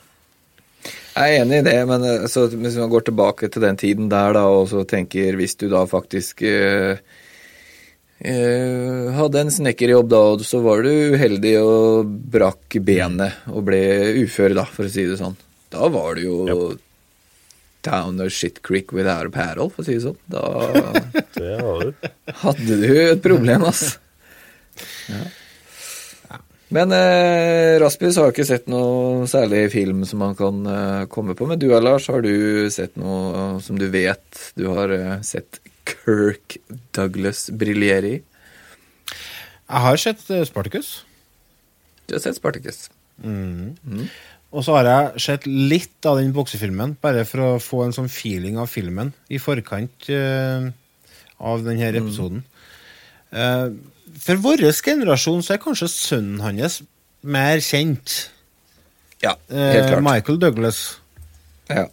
Jeg er enig i det, men eh, så hvis man går tilbake til den tiden der, da, og så tenker hvis du da faktisk eh, eh, hadde en snekkerjobb da, og så var du uheldig og brakk benet og ble ufør, da, for å si det sånn. Da var du jo down a shit creek without a paddle, for å si det sånn. Da Det har du. hadde du et problem, ass. Ja. Men eh, Raspis har ikke sett noe særlig film som han kan eh, komme på. Men du, Lars, har du sett noe som du vet du har eh, sett Kirk Douglas briljere i? Jeg har sett eh, Spartacus. Du har sett Spartacus. Og så har jeg sett litt av den boksefilmen, bare for å få en sånn feeling av filmen i forkant uh, av denne episoden. Eh, for vår generasjon så er kanskje sønnen hans mer kjent. Ja, Eh, helt klart. Michael Douglas. Ja.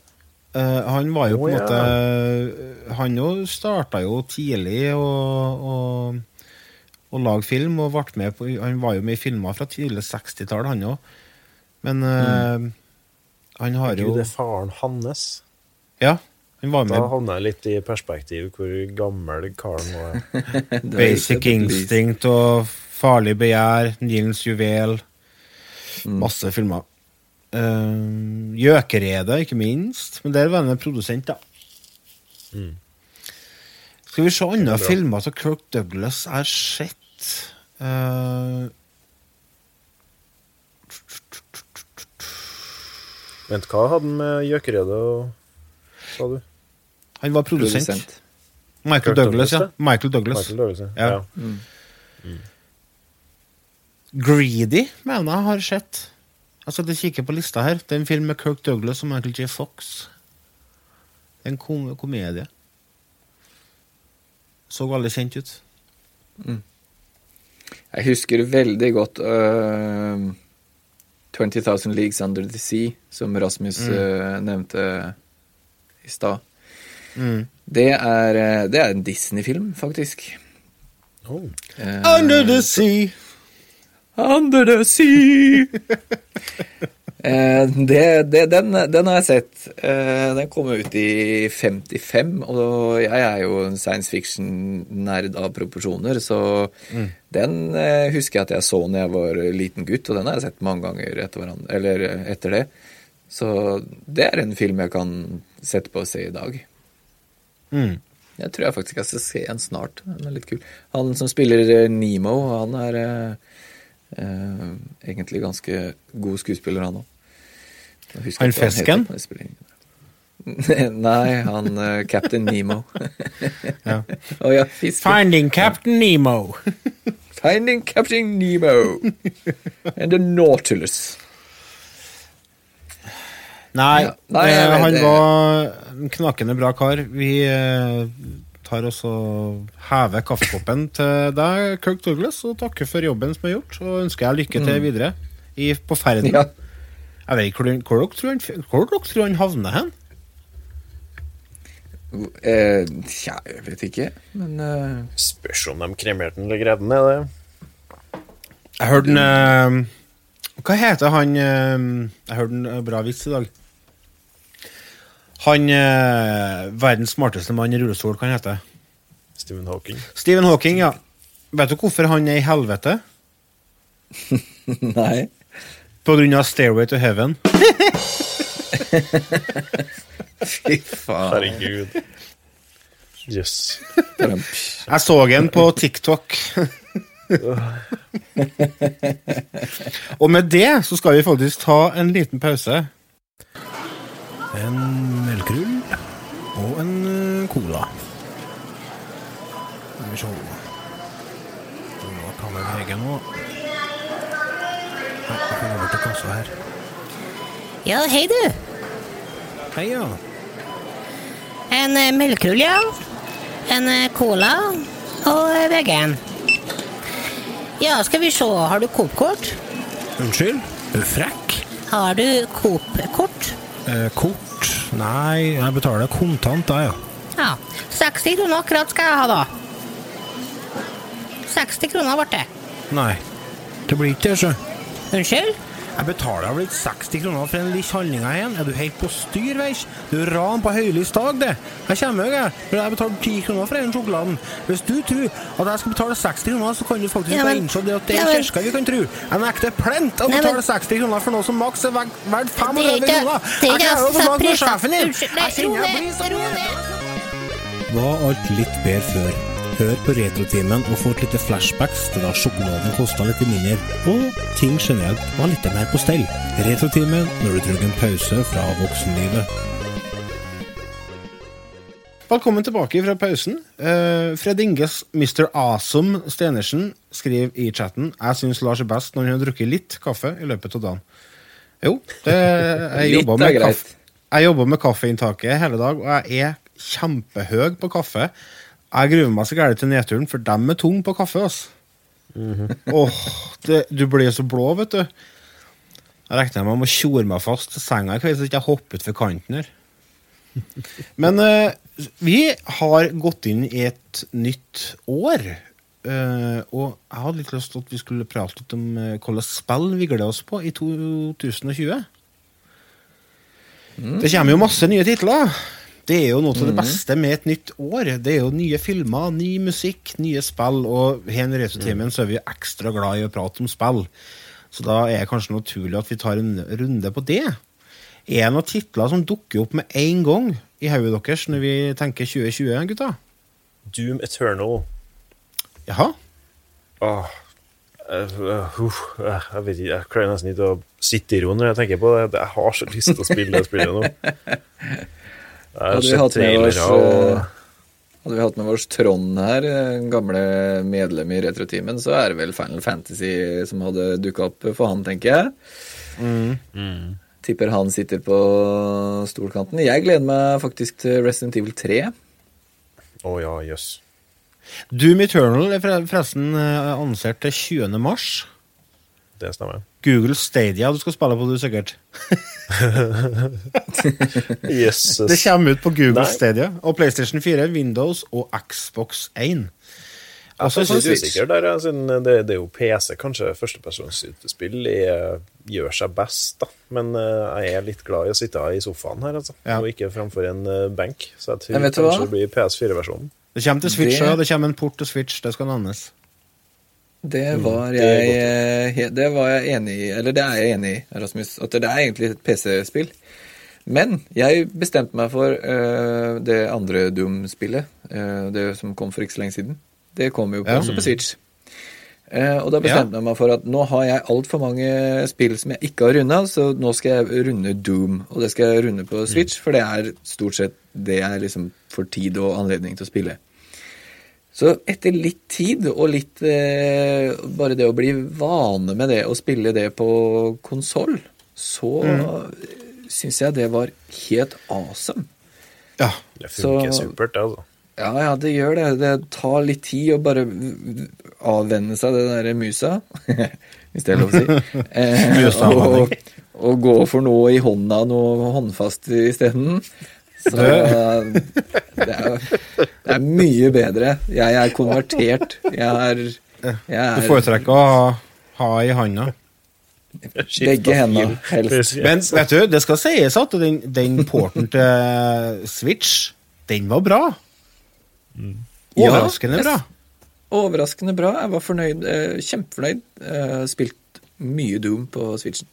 Eh, han var jo på Å, en ja. måte Han jo starta jo tidlig å, å lage film, og ble med på Han var jo med i filmer fra tidlig 60-tall, han òg. Men eh, han har jo Gud, det er faren hans. Ja, han var med. Da havner jeg litt i perspektiv hvor gammel karen var. Basic Instinct og Farlig begjær, Nilens juvel. Mm. Masse filmer. Uh, Gjøkeredet, ikke minst. Men der var han en produsent, da. Skal vi se andre filmer som Kirk Douglas har sett? Eh, Vent, hva hadde han med gjøkeredet og Sa du? han var produsent. Produsent. Michael Douglas, Douglas, ja. Michael Douglas. Michael Douglas, ja. Ja. ja. Greedy mener jeg har sett. Jeg kikker kikke på lista her. Det er en film med Kirk Douglas og Michael J. Fox. Det er en kom komedie. Så veldig kjent ut. Jeg husker veldig godt øh, 20,000 Leagues Under the Sea, som Rasmus øh, nevnte i stad. Mm. Det, er, øh, det er en Disney-film, faktisk. Oh. Eh, Under the sea! Under the sea! eh, det, det, den, den har jeg sett. Eh, den kom ut i 55, og jeg er jo en science fiction-nerd av proporsjoner, så den eh, husker jeg at jeg så når jeg var liten gutt, og den har jeg sett mange ganger etter, eller etter det. Så det er en film jeg kan sette på og se i dag. Mm. Jeg tror jeg faktisk jeg skal se en snart. Den er litt kul. Han som spiller Nemo, han er eh, egentlig ganske god skuespiller, han òg. Han fisken? Nei, han uh, Captain Nemo. Ja. Oh, ja. Finding Captain Nemo. Finding Captain Nemo and the Nautilus. Nei, Ja. Nei, jeg eh, vet han var en knakende bra kar. Vi eh, tar også hever kaffekoppen til deg, Kirk Douglas, og takker for jobben som er gjort, og ønsker deg lykke til videre i, på ferden. Mm. Ja. Jeg vet ikke hvor, hvor, dere tror han, hvor dere tror han havner hen. Eh, tja, jeg vet ikke, men eh, Spørs om de kremerte den eller greide den. Er det? Jeg hørte en eh, Hva heter han eh, Jeg hørte en bra vits i dag. Han eh, verdens smarteste mann i rullestol, hva han heter Stephen Hawking. Stephen Hawking, ja. Vet du hvorfor han er i helvete? Nei. På grunn av Stairway to Heaven. Fy faen. Herregud. Jøss. Jeg så en på TikTok. Og med det så skal vi faktisk ta en liten pause. En melkerull og en eh, cola. Skal vi se Nå kan vi vege nå. Nei, Jeg over til kassa her. Ja, hei du. Hei, ja. En eh, melkerull, ja. En eh, cola og vegan. Ja, skal vi se, har du Coop-kort? Unnskyld? Frekk? Har du Coop-kort? Eh, kort? Nei, jeg betaler kontant, da, ja. Ja, 60 kroner akkurat skal jeg ha da. 60 kroner ble det. Nei. Det blir ikke det, sjø. Unnskyld? Jeg betaler vel 60 kroner for en litt handlinga igjen. Er du helt på styr, veis? Du ran på høylys dag, det. Jeg kommer jo, jeg. Jeg betaler 10 kroner for den sjokoladen. Hvis du tror at jeg skal betale 60 kroner, så kan du faktisk Ja, bare men- innse det at det er ja, kirka vi kan tro. Jeg nekter plent å betale 60 kroner for noe som maks er verdt Det er 500 kroner. det er Jeg klarer å få satt med sjefen din. Jeg kjenner jeg blir så Var alt litt bedre før? Hør på Retrotimen og få et lite flashbacks til da sjokoladen kosta litt mindre, og ting generelt var litt mer på stell. Retrotimen når du trenger en pause fra voksenlivet. Velkommen tilbake fra pausen. Uh, Fred Inges Mr. Awesome Stenersen skriver i chatten Jeg syns Lars er best når han har drukket litt kaffe i løpet av dagen. Jo, det, jeg jobber er med kaffe. Jeg jobber med kaffeinntaket hele dag, og jeg er kjempehøy på kaffe. Jeg gruer meg så gærent til nedturen, for dem er tung på kaffe. ass. Åh, det, Du blir så blå, vet du. Jeg regner med å må tjore meg fast til senga i kveld, så ikke jeg hopper utfor kanten her. Men uh, vi har gått inn i et nytt år. Uh, og jeg hadde litt lyst til at vi skulle prate litt om uh, hvilke spill vi gleder oss på i 2020. Det kommer jo masse nye titler. Det er jo noe av det beste med et nytt år. Det er jo nye filmer, ny musikk, nye spill. Og her i Retrotimen så er vi jo ekstra glad i å prate om spill. Så da er det kanskje naturlig at vi tar en runde på det. Er det noen titler som dukker opp med en gang i hodet deres når vi tenker 2020, gutta? Doom Eternal. Jaha? Åh, Uh, uh, jeg vet ikke, jeg klarer nesten ikke å sitte i ro når jeg tenker på det. Jeg har så lyst til å spille det spillet nå. Har Hadde vi hatt med oss, og eh, hadde vi hatt med oss Trond her, eh, gamle medlem i Retroteamen, så er det vel Final Fantasy som hadde dukka opp for han, tenker jeg. Mm. Tipper han sitter på stolkanten. Jeg gleder meg faktisk til Resident Evil 3. Å ja, jøss. Doom Eternal er forresten eh, annonsert til 20. mars. Det stemmer. Google Stadia du skal spille på, du sikkert. Jesus. Det kommer ut på Google Nei. Stadia. Og PlayStation 4, Windows og Xbox 1. Jeg Også er usikker der, altså, det, det er jo PC, kanskje førstepersonsspill er- gjør seg best, da. Men uh, jeg er litt glad i å sitte i sofaen her, altså. Ja. Og ikke framfor en uh, benk. Så jeg tror jeg kanskje hva? det blir PS4-versjonen. Det kommer til Switch, Det- det kommer en port til Switch. Det skal nevnes. Det var det er jeg Det var jeg enig i. Eller det er jeg enig i, Rasmus. At det er egentlig et PC-spill. Men jeg bestemte meg for uh, det andre Doom-spillet. Uh, det som kom for ikke så lenge siden. Det kom jo på, Ja. også på Switch. Uh, og da bestemte jeg meg for at nå har jeg altfor mange spill som jeg ikke har runda, så nå skal jeg runde Doom. Og det skal jeg runde på Switch, for det er stort sett det jeg liksom får tid og anledning til å spille. Så etter litt tid og litt eh, Bare det å bli vane med det, å spille det på konsoll, så mm. syns jeg det var helt awesome. Ja. Det funker Så- supert, det, altså. Ja, ja, det gjør det. Det tar litt tid å bare avvenne seg det derre musa, hvis det er lov å si. Eh, og, og gå for noe i hånda, noe håndfast isteden. Så det er, det er mye bedre. Jeg er konvertert. Jeg er, jeg Du er foretrekker å ha, ha i handa. Begge hendene, helst. Men vet du, det skal sies at den, den porten til Switch, den var bra. Overraskende Ja, bra. Overraskende bra. Jeg var fornøyd. eh, Kjempefornøyd. Eh, Spilt mye Doom på Switchen.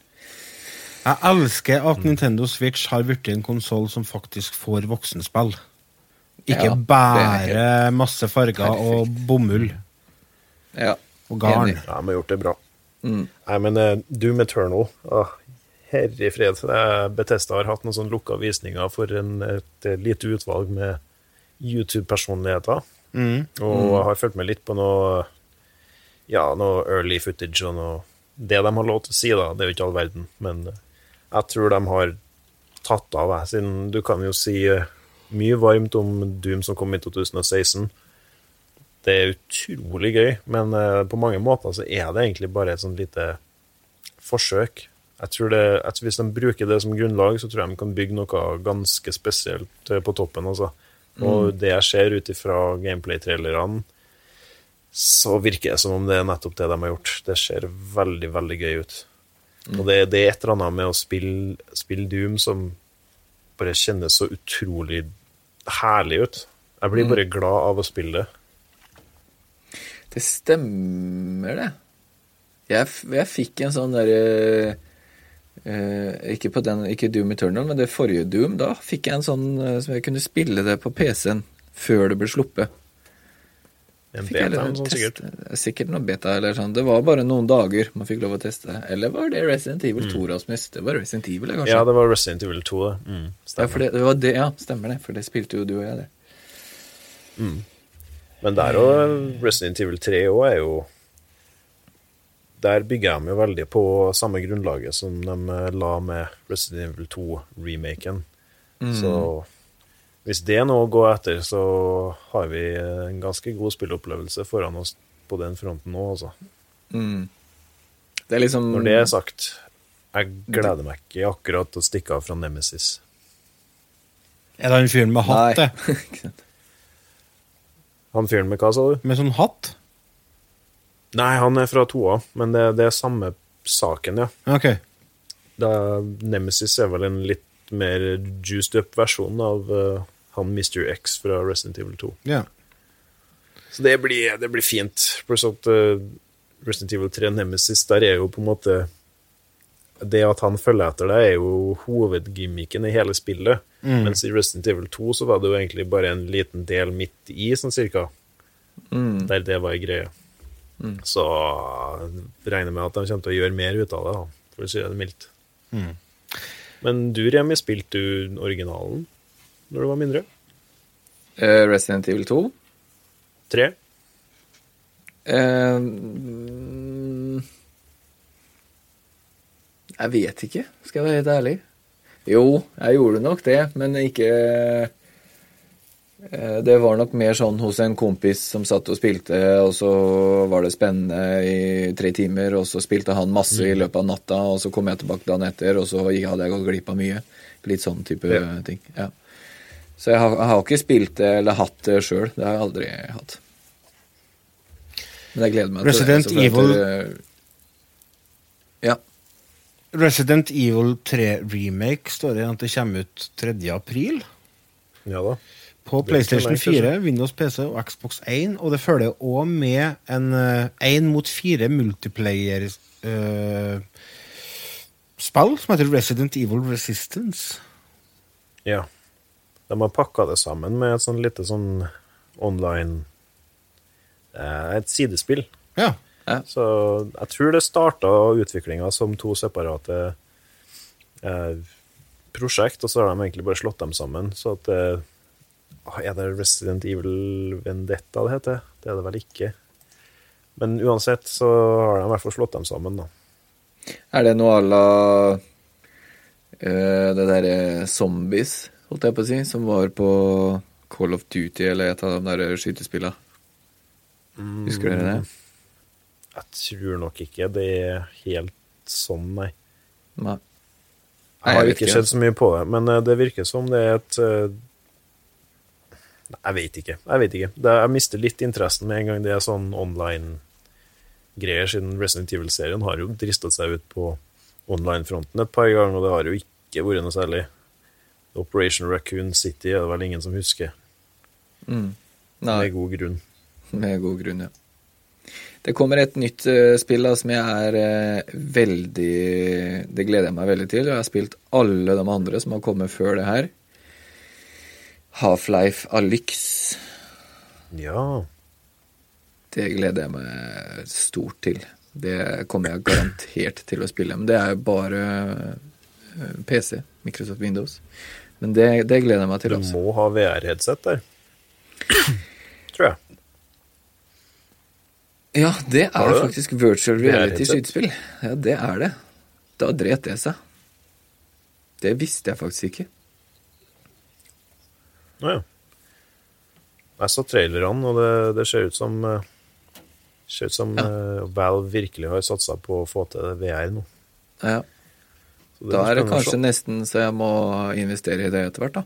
Jeg elsker at Nintendo Switch har blitt en konsoll som faktisk får voksenspill. Ikke Ja, bare masse farger og bomull Ja. og garn. Enig. Ja, de har gjort det bra. Mm. Nei, men uh, Doom Eternal ah, Herre fred. Eh, Bethesda har hatt noen sånne lukka visninger for en, et eh, lite utvalg med YouTube-personligheter. Mm. Og mm. har fulgt med litt på noe Ja, noe early footage og noe Det de har lov til å si, da, det er jo ikke all verden, men eh, jeg tror de har tatt av, jeg, siden du kan jo si eh, mye varmt om Doom som kom i 2016. Det er utrolig gøy, men eh, på mange måter så er det egentlig bare et sånt lite forsøk. Jeg tror det, at Hvis de bruker det som grunnlag, så tror jeg de kan bygge noe ganske spesielt eh, på toppen. Altså. Og det jeg ser ut ifra gameplay-trailerne, så virker det som om det er nettopp det de har gjort. Det ser veldig, veldig gøy ut. Og det, det er et eller annet med å spille, spille Doom som bare kjennes så utrolig herlig ut. Jeg blir bare glad av å spille det. Det stemmer, det. Jeg, jeg fikk en sånn derre Uh, ikke, på den, ikke Doom Eternal, men det forrige Doom. Da fikk jeg en sånn uh, som jeg kunne spille det på PC-en før det ble sluppet. En jeg beta, lov sånn sikkert. Sikkert noe beta eller sånn. Det var bare noen dager man fikk lov å teste. Eller var det Resident Evil 2, Rasmus? Det var Resident Evil, kanskje? Mm. Ja, det var Resident Evil 2, det. Mm, Ja, stemmer. for det, det var det, ja, stemmer det. For det spilte jo du og jeg, det. Men der òg, Resident Evil 3 òg er jo Der bygger de jo veldig på samme grunnlaget som de eh, la med Resident Evil 2-remaken. Så hvis det er noe å gå etter, så har vi en ganske god spillopplevelse foran oss på den fronten nå, altså. Mm. Det liksom Når det er sagt, jeg gleder meg ikke akkurat til å stikke av fra Nemesis. Er det han fyren med hatt, det? Han fyren med hva, sa du? Med sånn hatt? Nei, han er fra toa, men det, det er samme saken, ja. Okay. Da, Nemesis er vel en litt mer juiced up versjon av uh, han Mr. X fra Resident Evil 2. Ja. Så det blir, det blir fint. Pluss at uh, Resident Evil 3 Nemesis, der er jo på en måte Det at han følger etter deg, er jo hovedgimmicken i hele spillet. Mens i Resident Evil 2 så var det jo egentlig bare en liten del midt i, sånn cirka. Der det var ei greie. Så jeg regner med at de kommer til å gjøre mer ut av det, da, for å si det mildt. Men du, Remi, spilte du originalen når du var mindre? Uh, Resident Evil 2. 3? Eh, mm, jeg vet ikke, skal jeg være helt ærlig. Jo, jeg gjorde nok det, men ikke eh, Det var nok mer sånn hos en kompis som satt og spilte, og så var det spennende i tre timer, og så spilte han masse i løpet av natta, og så kom jeg tilbake dagen etter, og så hadde jeg gått glipp av mye. Litt sånn type Ja. ting. Ja. Så jeg har, jeg har ikke spilt det eller hatt det sjøl. Det har jeg aldri hatt. Men jeg gleder meg Resident til det. Resident Evil- Ja. Resident Evil 3 Remake står det at det kommer ut 3. april. Ja da. På PlayStation 4, Windows PC og Xbox 1. Og det følger òg med en én mot fire multiplayer-spill som heter Resident Evil Resistance. Ja. De har pakka det sammen med et sånn lite sånn online uh, Et sidespill. Ja. Så jeg tror det starta utviklinga som to separate eh, prosjekt, og så har de egentlig bare slått dem sammen. Så at eh, Er det Resident Evil Vendetta det heter? Det er det vel ikke. Men uansett så har de i hvert fall slått dem sammen, da. Er det noe à la eh, det derre Zombies, holdt jeg på å si, som var på Call of Duty eller et av de der skytespillene? Husker dere det? Jeg tror nok ikke det er helt sånn, nei. Nei. Jeg har ikke sett så mye på det, men eh, det virker som det er et eh, Jeg vet ikke. Jeg vet ikke. Jeg mister litt interessen med en gang det er sånn online-greier, siden Resident Evil-serien har jo dristet seg ut på online-fronten et par ganger, og det har jo ikke vært noe særlig. Operation Raccoon City er det vel ingen som husker, Mm. Med god grunn. med god grunn, ja. Det kommer et nytt eh, spill da, som jeg er eh, veldig Det gleder jeg meg veldig til. Jeg har spilt alle de andre som har kommet før det her. Half-Life Alyx. Ja. Det gleder jeg meg stort til. Det kommer jeg garantert til å spille. Men det er jo bare eh, PC, Microsoft Windows. Men det, det gleder jeg meg Du også. Må ha VR-headset der. Tror jeg. Ja, det er det? faktisk virtual er reality headset. skytespill. Ja, det er det. Da dret det seg. Det visste jeg faktisk ikke. Nå ja. Jeg så trailerne, og det, det ser ut som eh, Ser ut som eh, Valve virkelig har satsa på å få til VR nå. Ja. Da er det kanskje nesten så jeg må investere i det etter hvert, da.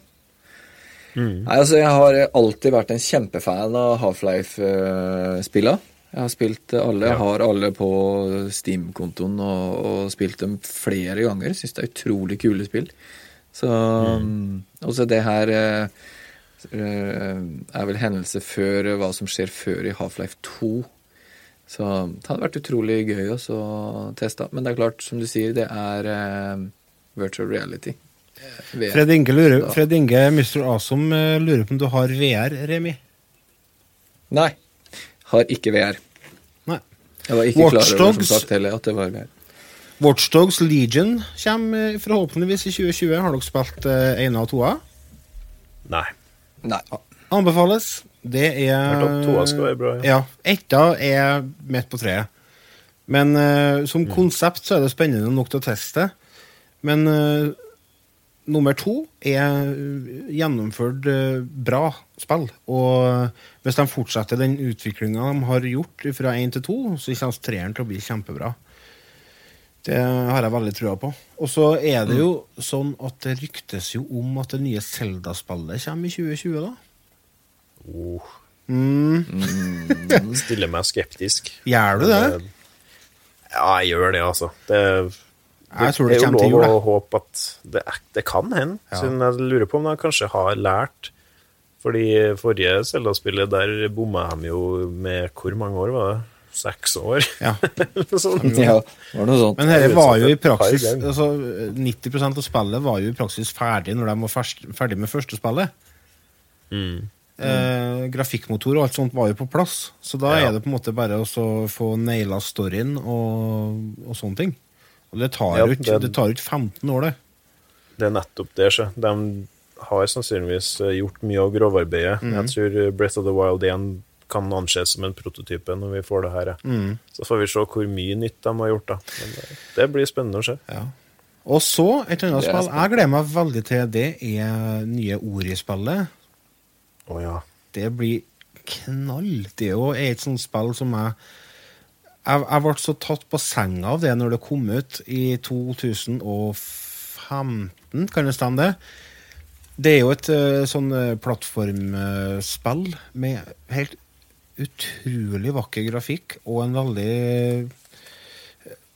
Mm. Nei, altså, jeg har alltid vært en kjempefan av Half-Life-spilla. Jeg har spilt alle. Jeg har alle på Steam-kontoen og, og spilt dem flere ganger. Syns det er utrolig kule spill. Så Mm. Også det her eh, eh, er vel hendelse før eh, hva som skjer før i Half-Life 2. Så det hadde vært utrolig gøy å teste. Men det er klart, som du sier, det er eh, virtual reality. Eh, VR. Fred Inge, lurer, Fred Inge Mr. Awesome eh, lurer på om du har VR, Remi? Nei. Har ikke VR. Nei. Jeg var ikke klar over som sagt heller at det var VR. Watchdogs Legion kommer eh, forhåpentligvis i 2020. Har dere spilt eh, av toa? Nei. Nei. Anbefales. Det er toa skal være bra, ja. Ja. Etta er midt på treet. Men eh, som Mm. konsept så er det spennende nok til å teste. Men eh, nummer to er eh, gjennomført eh, bra spill. Og hvis de fortsetter den utviklinga de har gjort fra én til to, så kommer treeren til å bli kjempebra. Det har jeg veldig trua på. Og så er det jo sånn at det ryktes jo om at det nye Zelda-spillet kommer i 2020, da. Oh, Mm. stiller meg skeptisk. Gjør du det? Ja, jeg gjør det, altså. Det, Jeg tror det er jo lov jul, å håpe at det, det kan hende. Ja. Siden jeg lurer på om de kanskje har lært. Fordi forrige Zelda-spillet, der bomma de jo med Hvor mange år var det? Seks år? Ja. Sånn. Ja, det var. Men dette var jo i praksis altså, 90% av spillet var jo i praksis ferdig når de var fersk- ferdig med første spillet. Mm. Eh, grafikkmotor og alt sånt var jo på plass. Så da Ja. er det på en måte bare å få naila storyen og, og sånne ting. Og det tar Ja, jo det ikke 15 år, det. Det er nettopp det. sjø. De har sannsynligvis eh, gjort mye av grovarbeidet. Mm. Jeg tror eh, Breath of the Wild 1 kan anses som en prototype når vi får det her. ja. Mhm. Så får vi se hvor mye nytt de har gjort. da. Men det, det blir spennende å se. Ja. Og så, et annet spill jeg gleder meg veldig til, det er nye Ori-spillet. Å ja. Det blir knall. Det er jo et sånt spill som jeg jeg, jeg ble så tatt på senga av det når det kom ut i 2015, kan det stemme det? Det er jo et eh, sånn eh, plattformspill med helt utrolig vakker grafikk og en veldig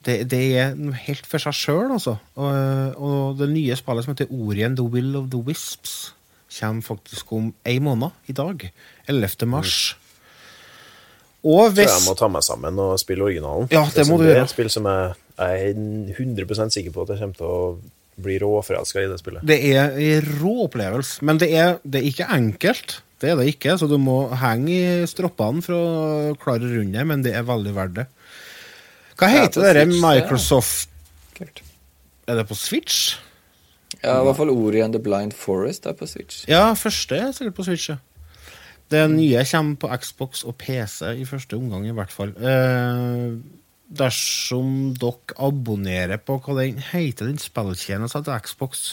det, det er helt for seg sjøl, altså. Og, og det nye spillet som heter Orien The Will of the Wisps, kommer faktisk om ei måned i dag. 11. mars. Og Så hvis jeg må ta meg sammen og spille originalen. Ja, det må du er et spill som jeg, jeg er 100% sikker på at jeg kommer til å bli råforelska i det spillet. Det er en rå opplevelse, men det er, det er ikke enkelt. Det er det ikke, så du må henge i stroppene for å klare å runde det, men det er veldig verdt det. Hva heter ja, det ja. Microsoft Kult. Er det på Switch? Ja, i hvert fall Ori and the Blind Forest er på Switch. Ja, første er sikkert på Switch. ja. Det nye kommer på Xbox og PC i første omgang, i hvert fall. Eh, dersom dere abonnerer på hva den heter, den spilltjenesten til Xbox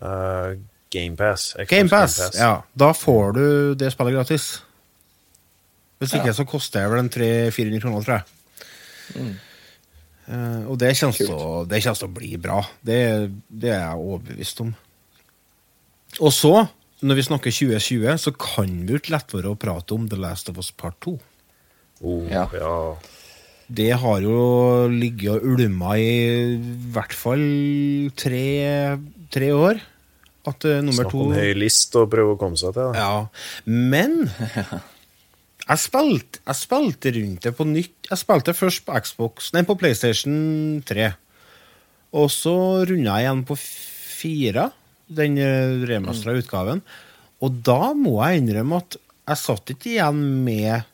Uh, GamePass. GamePass, ja. Da får du det spillet gratis. Hvis ikke så koster det vel en 300-400 kroner, tror jeg. Eh, og det kommer, til å, det kommer til å bli bra. Det, det er jeg overbevist om. Og så, når vi snakker 2020, så kan vi jo ikke lett være å prate om The Last of Us Part 2. Oh, Ja. ja. Det har jo ligget og ulma i hvert fall tre, tre år. At uh, nummer Snakk to om høy list og prøve å komme seg til det. Ja, men jeg spilte, jeg spilte rundt det på nytt. Jeg spilte først på Xbox, nei, på PlayStation 3. Og så runda jeg igjen på fire, den remastra utgaven. Og da må jeg innrømme at jeg satt ikke igjen med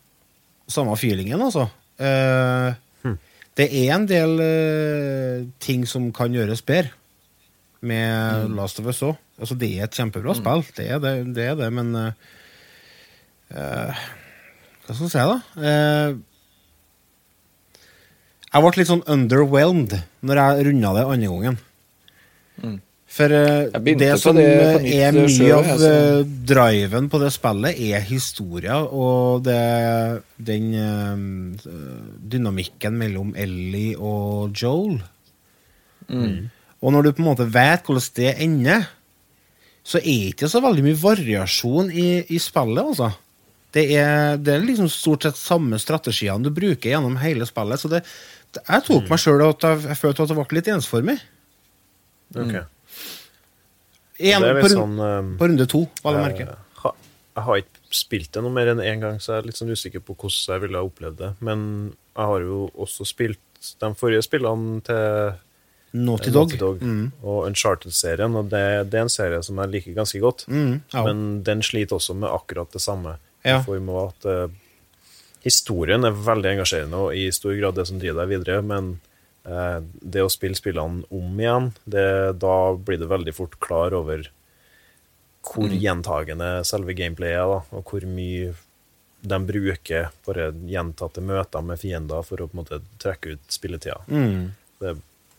samme feelingen, altså. Eh, Det er en del eh, ting som kan gjøres bedre med Last of Us òg. Altså, det er et kjempebra spill, det er det, det, er det men eh, eh, Hva skal jeg si, da? Eh, jeg ble litt sånn underwhelmed når jeg runda det andre gangen. For eh, Jeg det som det er mye selv, av eh, driven på det spillet, er historia og det, den eh, dynamikken mellom Ellie og Joel. Og når du på en måte vet hvordan det ender, så er det ikke så veldig mye variasjon i, i spillet, altså. Det er, det er liksom stort sett samme strategiene du bruker gjennom hele spillet. Så det, det, jeg tok meg sjøl at jeg, jeg følte at det ble litt ensformig. Ok. En, det er på, litt på, sånn um, på runde to, hva det eh, merke. Jeg har ikke spilt det noe mer enn én gang, så jeg er litt sånn usikker på hvordan jeg ville ha opplevd det. Men jeg har jo også spilt de forrige spillene til Naughty eh, Dog. Naughty Dog Mm. og Uncharted-serien, og det, det er en serie som jeg liker ganske godt. Mm. Men den sliter også med akkurat det samme. Ja. I form av at uh, historien er veldig engasjerende og i stor grad det som driver deg videre, men det å spille spillene om igjen, det, da blir du veldig fort klar over hvor gjentagende selve gameplayet er, da, og hvor mye de bruker bare gjentatte møter med fiender for å på en måte trekke ut spilletida. Mm. Det,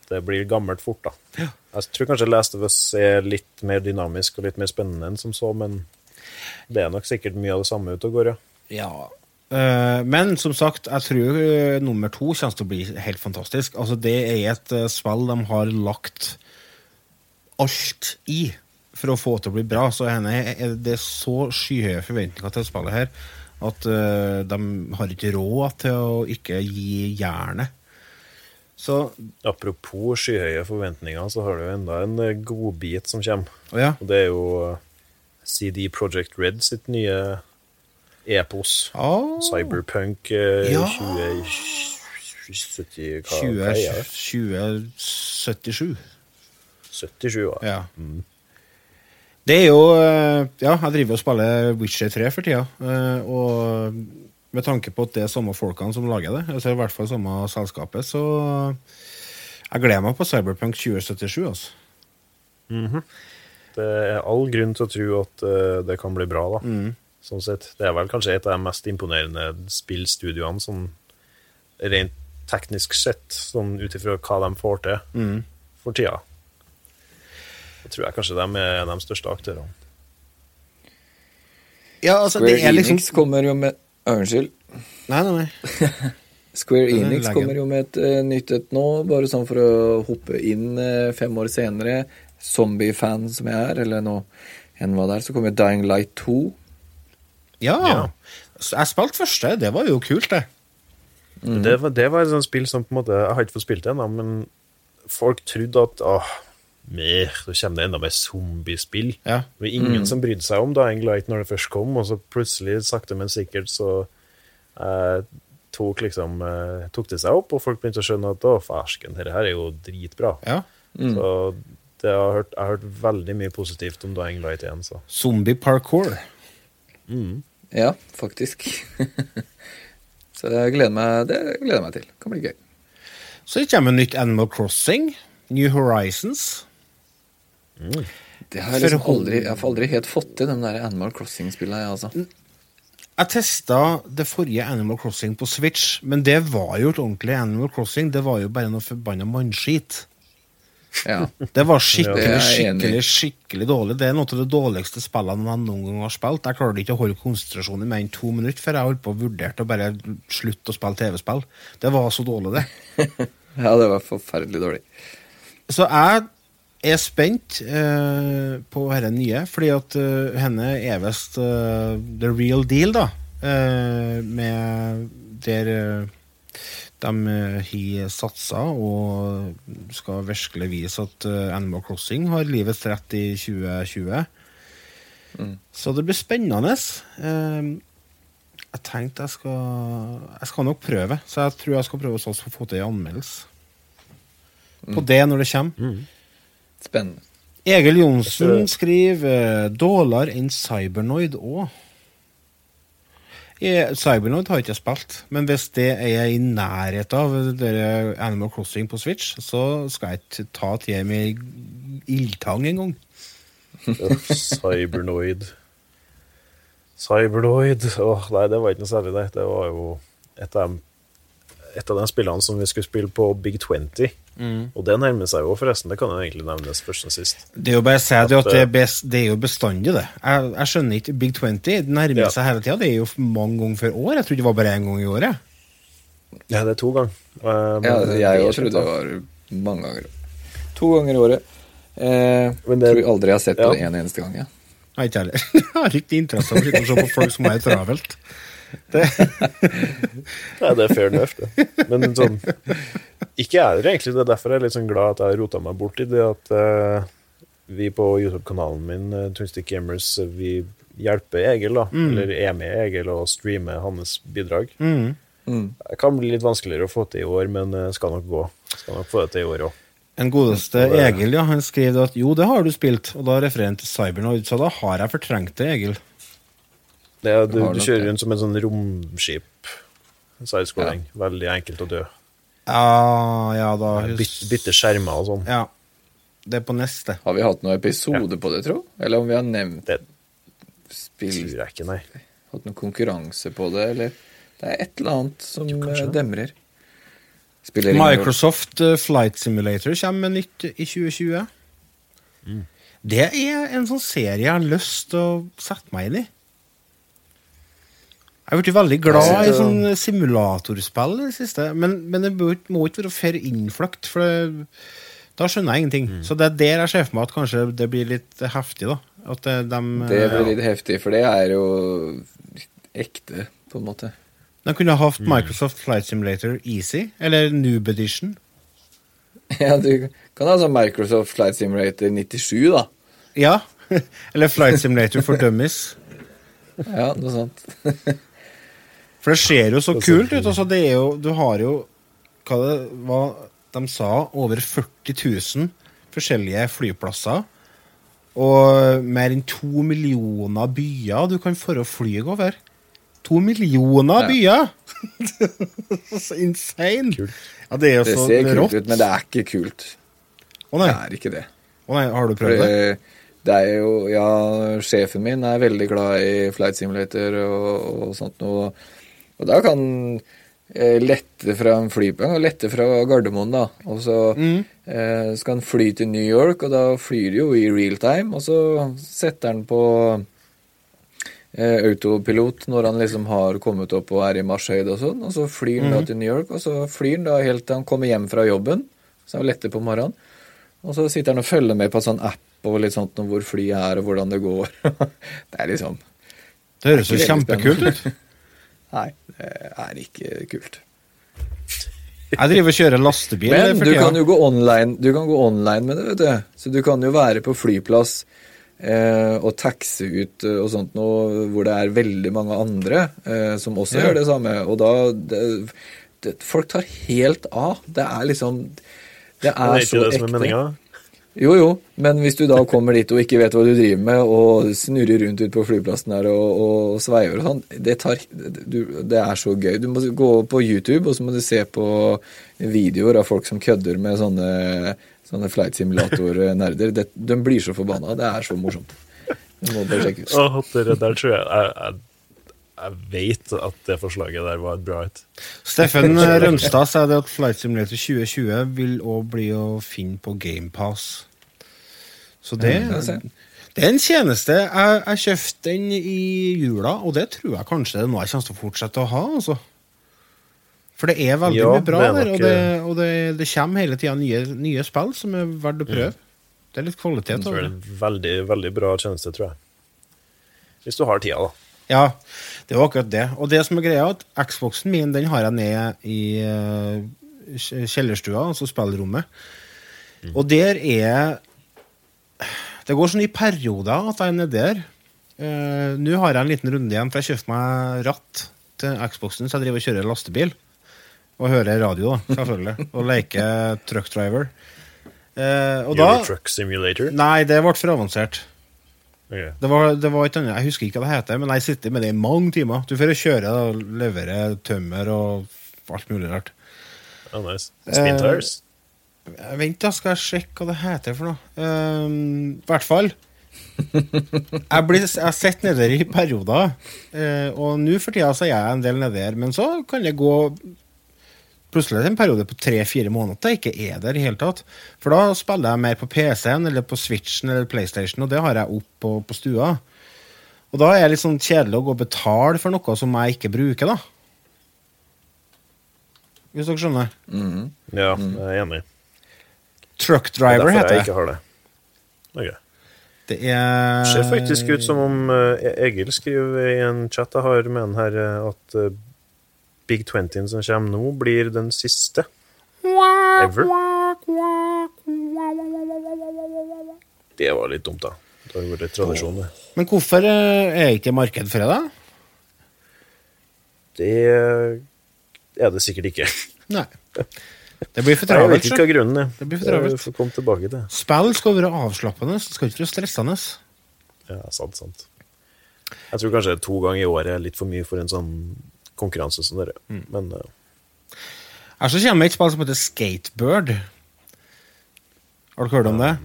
det blir gammelt fort, da. Jeg tror kanskje Last of Us er litt mer dynamisk og litt mer spennende enn som så, men det er nok sikkert mye av det samme ute og går, ja. Ja. Eh, men som sagt, jeg tror eh, nummer to kommer til å bli helt fantastisk. Altså, det er et eh, spill de har lagt alt i for å få til å bli bra. Så henne det er så skyhøye forventninger til spillet her at de har ikke råd til å ikke gi jernet. Så Apropos skyhøye forventninger, så har du enda en godbit som kommer. Ja. Og det er jo CD Project Red sitt nye epos. Oh. Cyberpunk eh, Ja. 2070 hva, 20, hva er det? 2077. 77, ja. Ja. Det er jo eh, Ja, jeg driver og spiller Witcher 3 for tida. eh, Og med tanke på at det er samme folkene som lager det, altså i hvert fall samme selskapet, så jeg gleder meg på Cyberpunk 2077. altså. Det er all grunn til å tro at eh, det kan bli bra, da. Mm. Sånn sett. Det er vel kanskje et av de mest imponerende spillstudioene sånn rent teknisk sett, sånn ut ifra hva de får til Mm. for tida. Det tror jeg kanskje de er de største aktørene. Ja, altså, Square det er liksom Enix kommer jo med Unnskyld. Nei, nei, nei. Square Enix kommer jo med et uh, nytt et nå, bare sånn for å hoppe inn uh, fem år senere. Zombie-fan som jeg er, eller nå enn hva det er, så kommer Dying Light 2. Ja. Ja. Jeg spilte første, det var jo kult, det. Det, var, det var et sånt spill som på en måte Jeg har ikke fått spilt det ennå, men folk trodde at åh, mer, så kommer det enda mer zombiespill. Ja. Det var ingen som brydde seg om Dying Light når det først kom, og så plutselig, sakte, men sikkert, så eh, tok liksom eh, tok det seg opp, og folk begynte å skjønne at å, fersken, dette her er jo dritbra. Ja. Så det har hørt, jeg har hørt veldig mye positivt om Dying Light igjen, så. Zombie parkour. Ja, faktisk. så jeg gleder meg, det gleder jeg meg til. Det Kan bli gøy. Så det kommer nytt Animal Crossing. New Horizons. Det har jeg liksom aldri, jeg har aldri helt fått til, de der Animal Crossing-spillene. jeg, Altså. Jeg testa det forrige Animal Crossing på Switch, men det var jo et ordentlig Animal Crossing. Det var jo bare noe forbanna mannskit. Ja. Det var skikkelig, skikkelig skikkelig dårlig. Det er noe av det dårligste spillene jeg noen gang har spilt. Jeg klarte ikke å holde konsentrasjonen i mer enn to minutter før jeg holdt på og vurderte å bare slutte å spille TV-spill. Det var så dårlig, det. ja, det var forferdelig dårlig. Så jeg er spent eh, på dette nye, fordi at uh, henne er visst uh, the real deal, da. Uh, med der eh, de eh, har satsa og skal virkelig vise at eh, Animal Crossing har livets rett i 2020. Så det blir spennende. Eh, jeg tenkte jeg skal Jeg skal nok prøve, så jeg tror jeg skal prøve å få til en anmeldelse. På det når det kommer. Spennende. Egil Johnsen skriver eh, dårligere enn Cybernoid òg. Cybernoid har jeg ikke spilt, men hvis det er i nærheten av Animal Crossing på Switch, så skal jeg ikke ta til med ildtang en gang. Cybernoid. Cybernoid Åh, Nei, det var ikke noe særlig, det. Det var jo et av, et av de spillene som vi skulle spille på Big 20. Mm. Og det nærmer seg jo, forresten. Det kan jo egentlig nevnes først og sist. Det er jo bare å si det at det eh, er, best, det er jo bestandig, det. Jeg, jeg skjønner ikke Big 20. Nærmer Ja. seg hele tida. Det er jo mange ganger før år. Jeg trodde det var bare én gang i året. Ja, det er to ganger. Um, Ja, jeg òg trodde det var mange ganger. To ganger i året. Eh, Men det- tror aldri jeg har sett Ja. det en eneste gang. Ja. Nei, ikke heller. Jeg har ikke interesse av å se på folk som har det travelt. Nei, det er fair enough, det. Men sånn Ikke er det egentlig. Det er derfor jeg er litt sånn glad at jeg rota meg bort i det at uh, vi på YouTube-kanalen min, uh, Twinstick Gamers, eh, vi hjelper Egil, da. Mm. Eller er med Egil og streamer hans bidrag. Mm. Mm. Det kan bli litt vanskeligere å få til i år, men eh, skal nok gå. Skal nok få det til i år òg. En godeste Egil ja, han skrev at jo, det har du spilt, og da refererer han til Cybernoid, så da har jeg fortrengt det, Egil. Det er, du, du kjører rundt som en sånn romskip. Sidescrolling. Veldig enkelt å dø. Ja, ja da Byt, bytte skjermer og sånn. Ja. Det er på neste. Har vi hatt noen episode på det, tro? Eller om vi har nevnt Det spill tror jeg ikke, nei. Hatt noen konkurranse på det, eller Det er et eller annet som kanskje. eh, demrer. Spiller. Microsoft eh, Flight Simulator kommer med nytt i 2020. Det er en sånn serie jeg har lyst til å sette meg inn i. Jeg har blitt veldig glad i sånn simulatorspill i det siste, men, men det må ikke- være for innfløkt, for det, da skjønner jeg ingenting. Så det er der jeg ser for meg at kanskje det blir litt heftig, da. At dem, Det blir litt heftig, for det er jo ekte, på en måte. De kunne ha hatt Microsoft Flight Simulator Easy, eller Noob Edition. Ja, du kan ha sånn Microsoft Flight Simulator 97, da. Ja. eller Flight Simulator for Dummies. Ja, noe sånt. For det ser jo så kult ut. Altså, det er jo, du har jo hva det hva de sa, over 40 000 forskjellige flyplasser. Og mer enn to millioner byer du kan få fly over. To millioner byer! så insane! Ja, det Det ser kult ut, men det er ikke kult. Å nei. Det er ikke det. Å nei, har du prøvd det? det, det er jo Ja, sjefen min er veldig glad i Flight Simulator og, og sånt noe. Og da kan eh, lette fra en flyplass, lette fra Gardermoen, da. Og så Mm. eh, skal han fly til New York, og da flyr det jo i real time. Og så setter han på eh, autopilot når han liksom har kommet opp og er i marsjhøyde og sånn. Og så flyr han da Mhm. til New York, og så flyr han da helt til han kommer hjem fra jobben. Så han letter på morgenen. Og så sitter han og følger med på en sånn app og litt sånt om hvor flyet er og hvordan det går. det er liksom Det høres jo kjempekult ut. Nei, det er ikke kult. Jeg driver og kjører lastebil. Men du kan jo gå online, du kan gå online med det, vet du. Så du kan jo være på flyplass eh, og taxe ut eh, og sånt noe hvor det er veldig mange andre eh, som også Ja. gjør det samme. Og da det, det, Folk tar helt av. Det er liksom Det er, Det er, så ikke det som er ekte. Jo, jo, men hvis du da kommer dit og ikke vet hva du driver med, og snurrer rundt ut på flyplassen der og, og sveiver og sånn, det, det er så gøy. Du må gå på YouTube, og så må du se på videoer av folk som kødder med sånne Sånne flight simulator-nerder. De blir så forbanna. Det er så morsomt. Du må bare sjekke ut. Åh, det der tror jeg Jeg, jeg, jeg vet at det forslaget der var et bra et. Steffen Rønstad sier det at Flight Simulator 2020 vil òg bli å finne på GamePass. Så det, Mm, det er en tjeneste. Jeg, jeg kjøpte den i jula, og det tror jeg kanskje det er noe jeg kommer til å fortsette å ha. altså. For det er veldig Ja, mye bra er der, og, det, og det, det kommer hele tida nye, nye spill som er verdt å prøve. Det er litt kvalitet Jeg tror over det det. er en veldig, veldig bra tjeneste, tror jeg. Hvis du har tida, da. Ja, det var akkurat det. Og det som er greia, at Xboxen min den har jeg ned i eh, kjellerstua, altså spillrommet. Og der er Det går sånn i perioder at jeg er nede der. Uh, Nå har jeg en liten runde igjen, for jeg kjøpte meg ratt til Xboxen, så jeg driver og kjører lastebil. Og hører radio, da, selvfølgelig. og leker truck driver. Eh, og da Euro Truck Simulator. Nei, det ble for avansert. Ok. Det var, det var et annet, Jeg husker ikke hva det heter, men jeg sitter med det i mange timer. Du får kjøre og levere tømmer og alt mulig rart. Oh, nice. Spin Eh, tires. Eh, Vent, da skal jeg sjekke hva det heter for noe. Ehm, I hvert fall. Jeg, blir, jeg sitter nede i perioder, eh, og nå for tida så er jeg en del nede her. Men så kan det gå plutselig en periode på tre-fire måneder jeg ikke er der i hele tatt. For da spiller jeg mer på PC-en eller på Switchen eller PlayStation, og det har jeg opp på, på stua. Og da er det litt sånn kjedelig å gå og betale for noe som jeg ikke bruker, da. Hvis dere skjønner. Ja, jeg er enig. Truck Det er driver derfor jeg ikke har det. Okay. Det er Det ser faktisk ut som om eh, Egil skriver i en chat jeg har med han her, eh, at eh, Big 20-en som kommer nå, blir den siste. Ever. Det var litt dumt, da. Det har vært tradisjon, det. Men hvorfor eh, er ikke marked for det, da? Det er det sikkert ikke. Nei. Det blir for travelt. jeg vet ikke hva grunnen er. Det blir for travelt. Jeg får komme tilbake til. Spill skal være avslappende, det skal ikke være stressende. Ja, sant, sant. Jeg tror kanskje to ganger i året er litt for mye for en sånn konkurranse som dere. Mm. Men uh, Her så kommer et spill som heter Skatebird. Har dere hørt om det?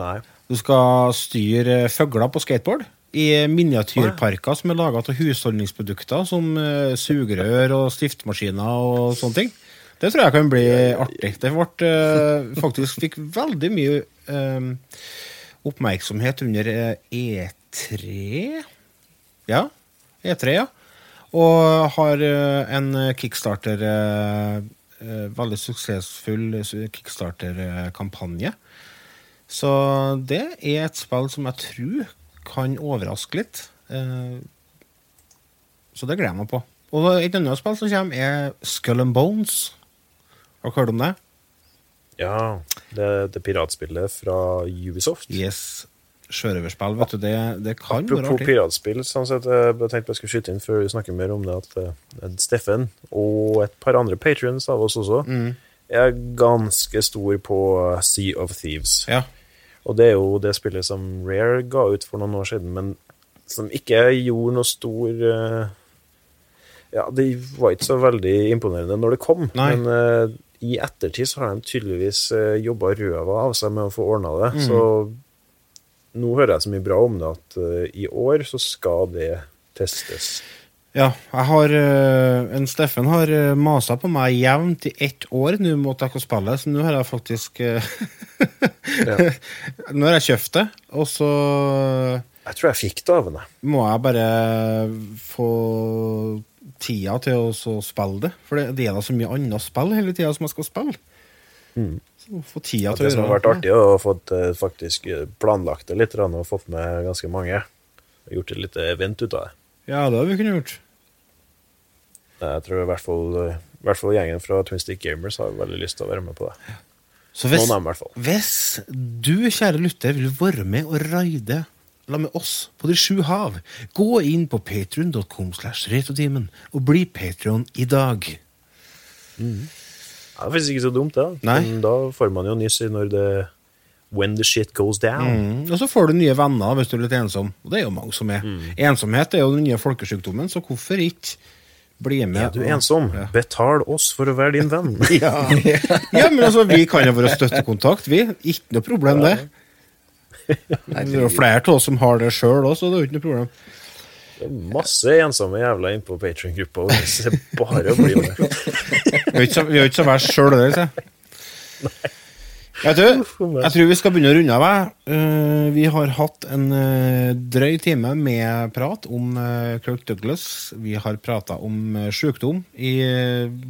nei. Du skal styre fugler på skateboard i miniatyrparker som er laga av husholdningsprodukter som eh, sugerør og stiftemaskiner og sånne ting. Det tror jeg kan bli artig. Det ble, eh, faktisk fikk veldig mye eh, oppmerksomhet under eh, E3. Ja, E3, ja. Og har eh, en kickstarter eh, eh, Veldig suksessfull kickstarter-kampanje. Så det er et spill som jeg tror kan overraske litt. Eh, Så det gleder jeg meg på. Og et annet spill som kommer, er Skull and Bones. Har dere hørt om det? Ja, det, det piratspillet fra Ubisoft. Yes. Sjørøverspill, vet du. Det, det kan være Apropos artig. piratspill, sånn sett, jeg tenkte jeg skulle skyte inn før vi snakker mer om det, at eh, Steffen og et par andre patrions av oss også Mm. er ganske stor på eh, Sea of Thieves. Ja. Og det er jo det spillet som Rare ga ut for noen år siden, men som ikke gjorde noe stor eh, Ja, det var ikke så veldig imponerende når det kom, Nei. men uh, i ettertid så har de tydeligvis uh, jobba røva av seg med å få ordna det. Mm. Så nå hører jeg så mye bra om det at uh, i år så skal det testes. Ja, jeg har uh, En Steffen har uh, masa på meg jevnt i ett år nå mot jeg kan spille, så nå har jeg faktisk eh, Nå har jeg kjøpt det, og så Jeg tror jeg fikk det av henne. må jeg bare få tida til å spille det. For det, det er da så mye annet spill hele tida som jeg skal spille. Få tida til Det å som har vært artig, er å fått eh, faktisk eh, planlagt det litt og fått med ganske mange. Gjort et lite event ut av det. Ja, det har vi kunnet gjort. Jeg tror i hvert fall, eh, i hvert fall gjengen fra Twin Stick Gamers har veldig lyst til å være med på det. Så hvis, Noen av dem i hvert fall. hvis du, kjære lytter, vil være med og raide la med oss på De sju hav, gå inn på patrion.com slash retotimen og bli patrion i dag. Ja, det er faktisk ikke så dumt, det. da. Nei. Men da får man jo nyss i når det When the shit goes down. Mm. Og så får du nye venner hvis du er litt ensom. Og det er jo mange som er. Ensomhet er jo den nye folkesykdommen, så hvorfor ikke Bli med. Er du ensom? Betal oss for å være din venn. Ja. ja, men altså, vi kan jo være støttekontakt, vi. Ikke noe problem, det. Det er jo flere av oss som har det sjøl òg, så det er jo ikke noe problem. Masse ensomme jævla inne på Patrion-gruppa. Det er bare å bli med. Vi er er ikke så verst sjøl, det. Nei. Vet du, jeg tror vi skal begynne å runde av. Eh, vi har hatt en eh, drøy time med prat om eh, Kirk Douglas. Vi har prata om uh, sykdom i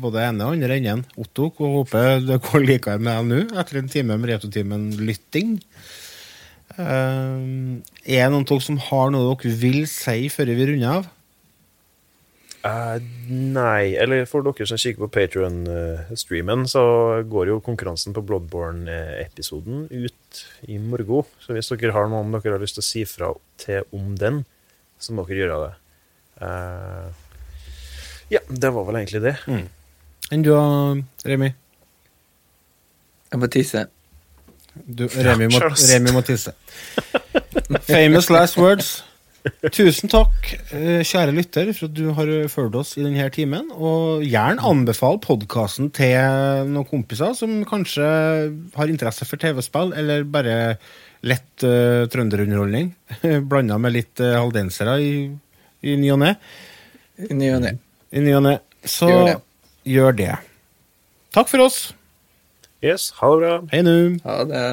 både ene og andre enden. Otto, jeg håper det går likere med deg nå, etter en time med Retotimen lytting. Eh, er det noen av dere som har noe dere vil si før vi runder av? Uh, nei, eller for dere som kikker på Patrion-streamen, så går jo konkurransen på Bloodborne-episoden ut i morgen. Så hvis dere har noe om dere har lyst til å si fra til om den, så må dere gjøre det. Uh, ja, det var vel egentlig det. Enn du, Remi? Jeg må tisse. Du, Remi, må, Remi må tisse. Famous last words. Tusen takk, eh, kjære lytter, for at du har fulgt oss i denne timen. Og gjerne anbefal podkasten til noen kompiser som kanskje har interesse for TV-spill, eller bare lett uh, trønderunderholdning. Blanda med litt uh, haldensere i, ny og ne. I ny og ne. Så Gjør det. gjør det. Takk for oss. Yes, ha det bra. Hei nå. Ha det.